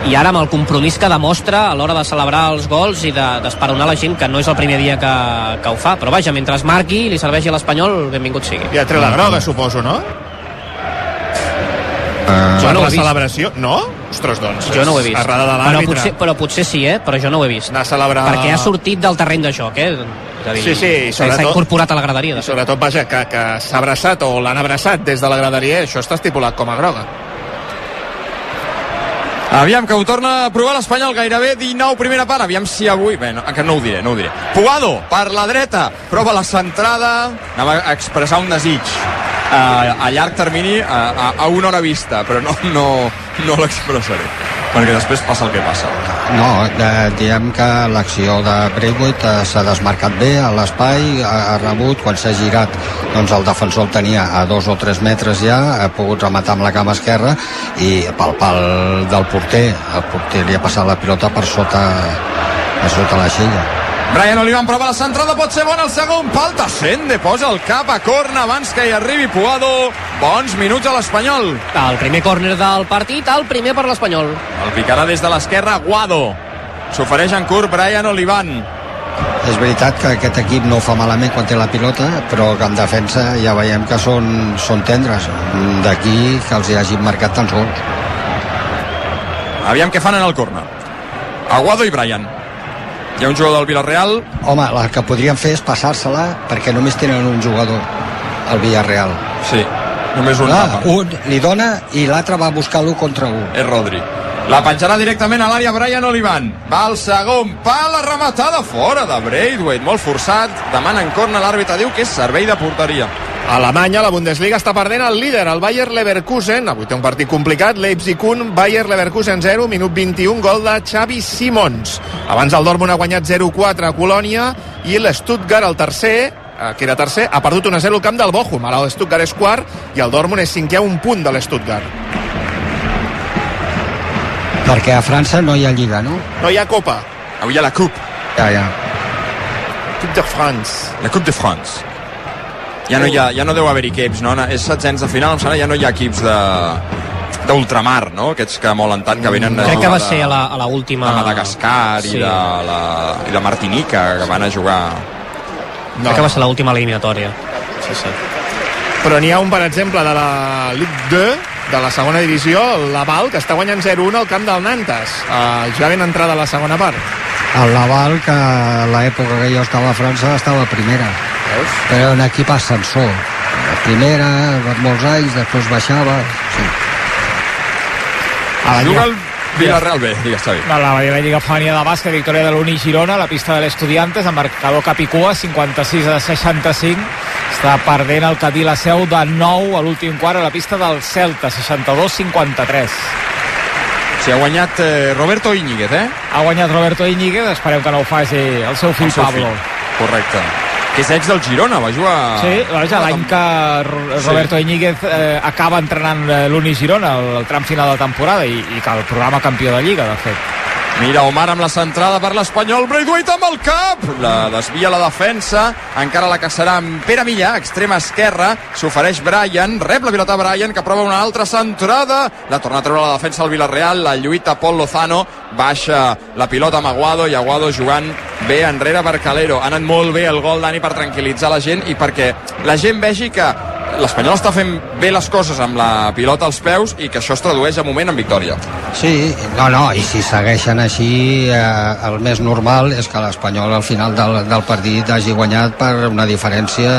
Speaker 5: i ara amb el compromís que demostra a l'hora de celebrar els gols i de- d'esperonar la gent que no és el primer dia que, que ho fa però vaja, mentre es marqui i li serveixi a l'Espanyol benvingut sigui
Speaker 13: Ja treu la groga, suposo, no?
Speaker 4: Uh,
Speaker 5: Jo no ho
Speaker 13: la
Speaker 5: he vist.
Speaker 13: celebració, no? Ostres, doncs,
Speaker 5: jo no ho he vist
Speaker 13: Errada de
Speaker 5: però
Speaker 13: l'àrbitre.
Speaker 5: potser, però potser sí, eh? però jo no ho he vist
Speaker 13: Anar a celebrar...
Speaker 5: perquè ha sortit del terreny de joc eh? és a dir,
Speaker 13: Sí, sí, i
Speaker 5: s'ha
Speaker 13: sobretot-
Speaker 5: incorporat a la graderia de
Speaker 13: I sobretot, vaja, que, que s'ha abraçat o l'han abraçat des de la graderia, això està estipulat com a groga.
Speaker 14: Aviam, que ho torna a provar l'Espanyol gairebé 19 primera part. Aviam si avui... Bé, no, que no ho diré, no ho diré. Puado, per la dreta, prova la centrada. Anava a expressar un desig a, a llarg termini, a, a, a una hora vista, però no, no, no l'expressaré, perquè després passa el que passa.
Speaker 4: No, eh, diem que l'acció de Braithwaite eh, s'ha desmarcat bé a l'espai, ha, ha rebut, quan s'ha girat doncs el defensor el tenia a dos o tres metres ja, ha pogut rematar amb la cama esquerra i pel pal del porter, el porter li ha passat la pilota per sota, per sota la xella.
Speaker 14: Brian Olivan prova la centrada, pot ser bona el segon pal, Tassende posa el cap a corna abans que hi arribi Puado. Bons minuts a l'Espanyol.
Speaker 5: El primer córner del partit, el primer per l'Espanyol.
Speaker 14: El picarà des de l'esquerra, Guado. S'ofereix en curt Brian Olivan.
Speaker 4: És veritat que aquest equip no ho fa malament quan té la pilota, però que en defensa ja veiem que són, són tendres. D'aquí que els hi hagin marcat tants gols.
Speaker 14: Aviam què fan en el corner. Aguado i Brian. Hi ha un jugador del Villarreal.
Speaker 4: Home, el que podrien fer és passar-se-la perquè només tenen un jugador al Villarreal.
Speaker 14: Sí, només un
Speaker 4: ah, un li dona i l'altre va buscar l'1 contra 1.
Speaker 14: És Rodri. La penjarà directament a l'àrea Brian Olivan. Va al segon pal, la rematada fora de Braithwaite. Molt forçat. Demana en corna, l'àrbitre diu que és servei de porteria.
Speaker 13: A Alemanya, la Bundesliga està perdent el líder, el Bayer Leverkusen. Avui té un partit complicat, Leipzig 1, Bayer Leverkusen 0, minut 21, gol de Xavi Simons. Abans el Dortmund ha guanyat 0-4 a Colònia i l'Stuttgart, el tercer, eh, que era tercer, ha perdut 1-0 al camp del Bochum. Ara el Stuttgart és quart i el Dortmund és cinquè a un punt de l'Stuttgart.
Speaker 4: Perquè a França no hi ha lliga, no?
Speaker 13: No hi ha Copa.
Speaker 14: Avui hi ha la Coupe.
Speaker 4: Ja, ja.
Speaker 13: Coupe de France.
Speaker 14: La Coupe de France. Ja no, hi ha, ja no deu haver-hi equips, no? És setzents de final, em sembla, ja no hi ha equips de... d'ultramar, no? Aquests que molen tant, que venen
Speaker 5: Crec que va ser a la, a la última...
Speaker 14: de Madagascar
Speaker 5: Sí.
Speaker 14: i, de, la, i de Martinica, que van a jugar...
Speaker 5: No. Crec que va ser l'última eliminatòria. Sí, sí.
Speaker 13: Però n'hi ha un, per exemple, de la Ligue 2, de la segona divisió, el Laval, que està guanyant 0-1 al camp del Nantes. Uh, ja ben entrada a la segona part.
Speaker 4: El Laval, que a l'època que jo estava a França, estava a primera.
Speaker 13: Veus?
Speaker 4: Era un equip ascensor. La primera, molts anys, després baixava... Sí.
Speaker 14: Ah, juga el Villarreal B, digues, Xavi.
Speaker 3: A la, la Lliga Femenina de Bàsquet, victòria de l'Uni Girona, a la pista de l'Estudiantes, amb marcador Capicua, 56 a 65. Està perdent el Cadí la seu de 9 a l'últim quart a la pista del Celta, 62-53.
Speaker 14: Si ha guanyat eh, Roberto Íñiguez, eh?
Speaker 3: Ha guanyat Roberto Íñiguez, esperem que no ho faci el seu fill
Speaker 14: El seu
Speaker 3: Pablo.
Speaker 14: fill. Correcte. Que és ex del Girona, va jugar...
Speaker 3: Sí, vaja, l'any que Ro- Roberto Íñiguez eh, acaba entrenant eh, l'Uni Girona el, el tram final de temporada i, i que el programa campió de Lliga, de fet.
Speaker 14: Mira Omar amb la centrada per l'Espanyol, Braithwaite amb el cap, la desvia la defensa, encara la caçarà amb Pere Millà, extrema esquerra, s'ofereix Brian, rep la pilota Brian, que prova una altra centrada, la torna a treure la defensa al Villarreal, la lluita Pol Lozano, baixa la pilota amb Aguado i Aguado jugant bé enrere per Calero. Ha anat molt bé el gol, Dani, per tranquil·litzar la gent i perquè la gent vegi que l'Espanyol està fent bé les coses amb la pilota als peus i que això es tradueix a moment en victòria.
Speaker 4: Sí, no, no, i si segueixen així, eh, el més normal és que l'Espanyol al final del, del partit hagi guanyat per una diferència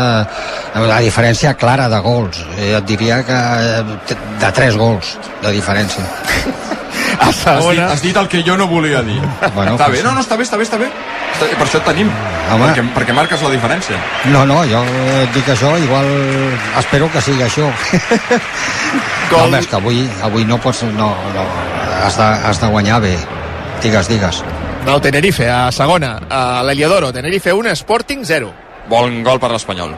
Speaker 4: una diferència clara de gols. Eh, et diria que eh, de tres gols de diferència.
Speaker 14: Has dit, has dit el que jo no volia dir.
Speaker 4: Bueno,
Speaker 14: està bé, no, no, està bé, està bé, està bé. Està, per això et tenim.
Speaker 4: Home.
Speaker 14: Perquè, perquè marques la diferència.
Speaker 4: No, no, jo et dic això, igual espero que sigui això. No, home, és que avui, avui no pots... No, no, has de, has de guanyar bé. Digues, digues.
Speaker 13: No, Tenerife, a segona. A l'Eliodoro, Tenerife 1, Sporting 0.
Speaker 14: Bon gol per l'Espanyol.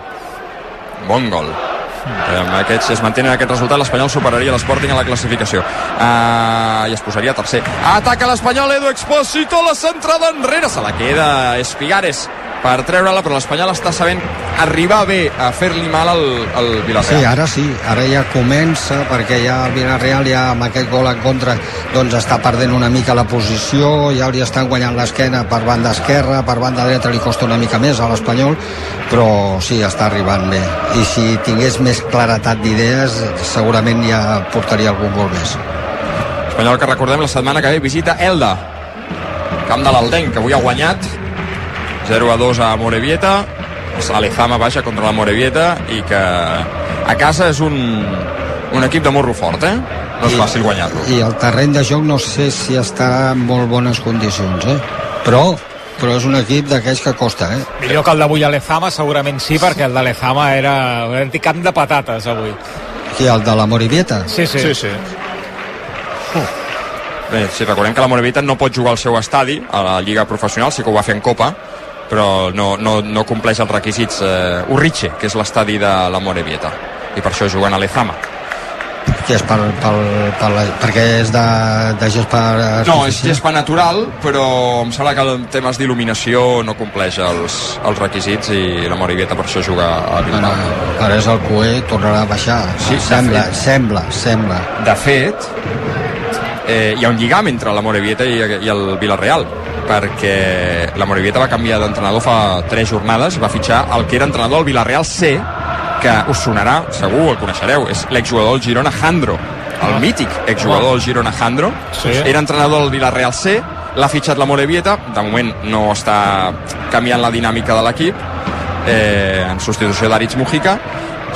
Speaker 14: Bon gol. Eh, Amb aquests, si es mantenen aquest resultat, l'Espanyol superaria l'Sporting a la classificació. Uh, I es posaria tercer. Ataca l'Espanyol, Edu Expósito, la centrada enrere, se la queda Espigares per treure-la, però l'Espanyol està sabent arribar bé a fer-li mal al, al Villarreal.
Speaker 4: Sí, ara sí, ara ja comença perquè ja el Villarreal ja amb aquest gol en contra doncs està perdent una mica la posició, ja li estan guanyant l'esquena per banda esquerra, per banda dreta li costa una mica més a l'Espanyol però sí, està arribant bé i si tingués més claretat d'idees segurament ja portaria algun gol més
Speaker 14: Espanyol que recordem la setmana que ve visita Elda camp de l'Aldenc que avui ha guanyat 0 a 2 a Morevieta Alezama baixa contra la Morevieta i que a casa és un, un equip de morro fort eh? no és
Speaker 4: I-
Speaker 14: fàcil guanyar-lo
Speaker 4: i el terreny de joc no sé si està en molt bones condicions eh? però, però és un equip d'aquells que costa eh?
Speaker 3: Millor que el d'avui a Lezama, segurament sí, perquè el de Lezama era un antic camp de patates avui.
Speaker 4: Qui, el de la Morivieta?
Speaker 3: Sí, sí.
Speaker 13: Sí, sí.
Speaker 14: Bé, sí, recordem que la Morevieta no pot jugar al seu estadi a la Lliga Professional, sí que ho va fer en Copa però no, no, no compleix els requisits eh, Urriche, que és l'estadi de la Morevieta i per això juguen a l'Ezama.
Speaker 4: Que és per, per, per la, perquè és de, de gespa
Speaker 14: No, és gespa natural, però em sembla que en temes d'il·luminació no compleix els, els requisits i la Morevieta per això juga a Bilbao.
Speaker 4: ara és el Cué tornarà a baixar.
Speaker 14: Sí,
Speaker 4: sembla,
Speaker 14: fet.
Speaker 4: sembla, sembla.
Speaker 14: De fet, eh, hi ha un lligam entre la Morevieta i, i el Villarreal perquè la Morevieta va canviar d'entrenador fa 3 jornades i va fitxar el que era entrenador del Villarreal C que us sonarà, segur el coneixereu és l'exjugador del Girona Jandro el mític exjugador del Girona Jandro
Speaker 3: Sí.
Speaker 14: era entrenador del Villarreal C l'ha fitxat la Morevieta de moment no està canviant la dinàmica de l'equip eh, en substitució d'Aritz Mujica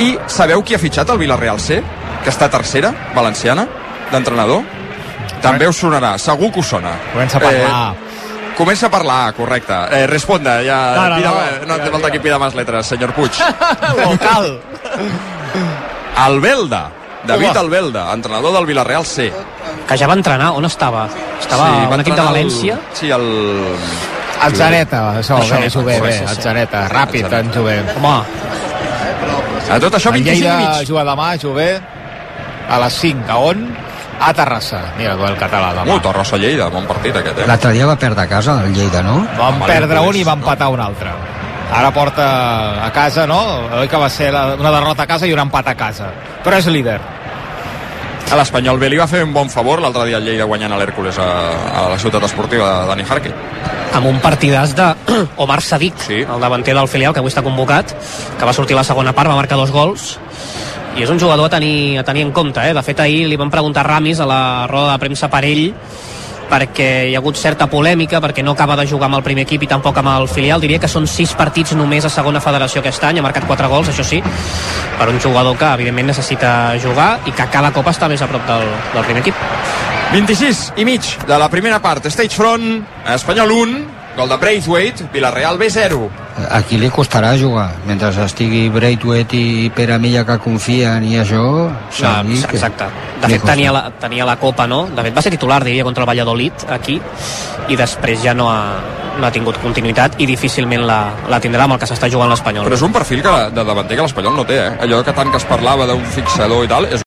Speaker 14: i sabeu qui ha fitxat el Villarreal C que està tercera, valenciana d'entrenador? També us sonarà, segur que us sona
Speaker 3: Comença a parlar.
Speaker 14: eh, Comença a parlar, correcte. Eh, responda, ja...
Speaker 3: No, no,
Speaker 14: pida,
Speaker 3: no.
Speaker 14: no hace falta que pida más letras, señor Puig.
Speaker 3: Local.
Speaker 14: Albelda, David
Speaker 5: Home.
Speaker 14: Albelda, entrenador del Villarreal C.
Speaker 5: Que ja va entrenar, on estava? Estava
Speaker 14: Sí, va
Speaker 5: un equip de València?
Speaker 14: El, sí, el...
Speaker 3: El Zaneta, això,
Speaker 5: Això,
Speaker 3: bé, jove,
Speaker 5: sí,
Speaker 3: bé,
Speaker 5: sí,
Speaker 3: el
Speaker 5: sí.
Speaker 3: Zaneta, ràpid,
Speaker 14: El
Speaker 3: en jove.
Speaker 5: Home,
Speaker 14: A tot això,
Speaker 3: El
Speaker 14: 25 i
Speaker 3: Lleida
Speaker 14: mig.
Speaker 3: juga demà, jove, a les 5. A on? A Terrassa. Mira, el català demà.
Speaker 14: Uh, Torrossa Lleida, bon partit aquest, eh?
Speaker 4: l'altre dia va perdre a casa el Lleida, no?
Speaker 3: Van
Speaker 14: Amb
Speaker 3: perdre un i van
Speaker 14: no?
Speaker 3: empatar un altre. Ara porta a casa, no? Oi que va ser la, una derrota a casa i un empat a casa. Però és líder.
Speaker 14: A l'Espanyol B li va fer un bon favor l'altre dia el Lleida guanyant a l'Hèrcules a, a la ciutat esportiva de Dani Jarque.
Speaker 5: amb un partidàs de Omar Sadik, sí. el davanter del filial que avui està convocat, que va sortir a la segona part, va marcar dos gols i és un jugador a tenir, a tenir en compte eh? de fet ahir li van preguntar Ramis a la roda de premsa per ell perquè hi ha hagut certa polèmica, perquè no acaba de jugar amb el primer equip i tampoc amb el filial. Diria que són sis partits només a segona federació aquest any, ha marcat quatre gols, això sí, per un jugador que evidentment necessita jugar i que cada cop està més a prop del, del primer equip.
Speaker 14: 26 i mig de la primera part, Stage Front, Espanyol 1, gol de Braithwaite, Villarreal B 0.
Speaker 4: Aquí li costarà jugar. Mentre estigui Braithwaite i Pere Milla que confien i això...
Speaker 5: No, exacte. De fet, tenia la, tenia la Copa, no? De fet, va ser titular, diria, contra el Valladolid, aquí, i després ja no ha, no ha tingut continuïtat i difícilment la, la tindrà amb el que s'està jugant l'Espanyol.
Speaker 14: Però és un perfil que, de davanter que l'Espanyol no té, eh? Allò que tant que es parlava d'un fixador i tal, és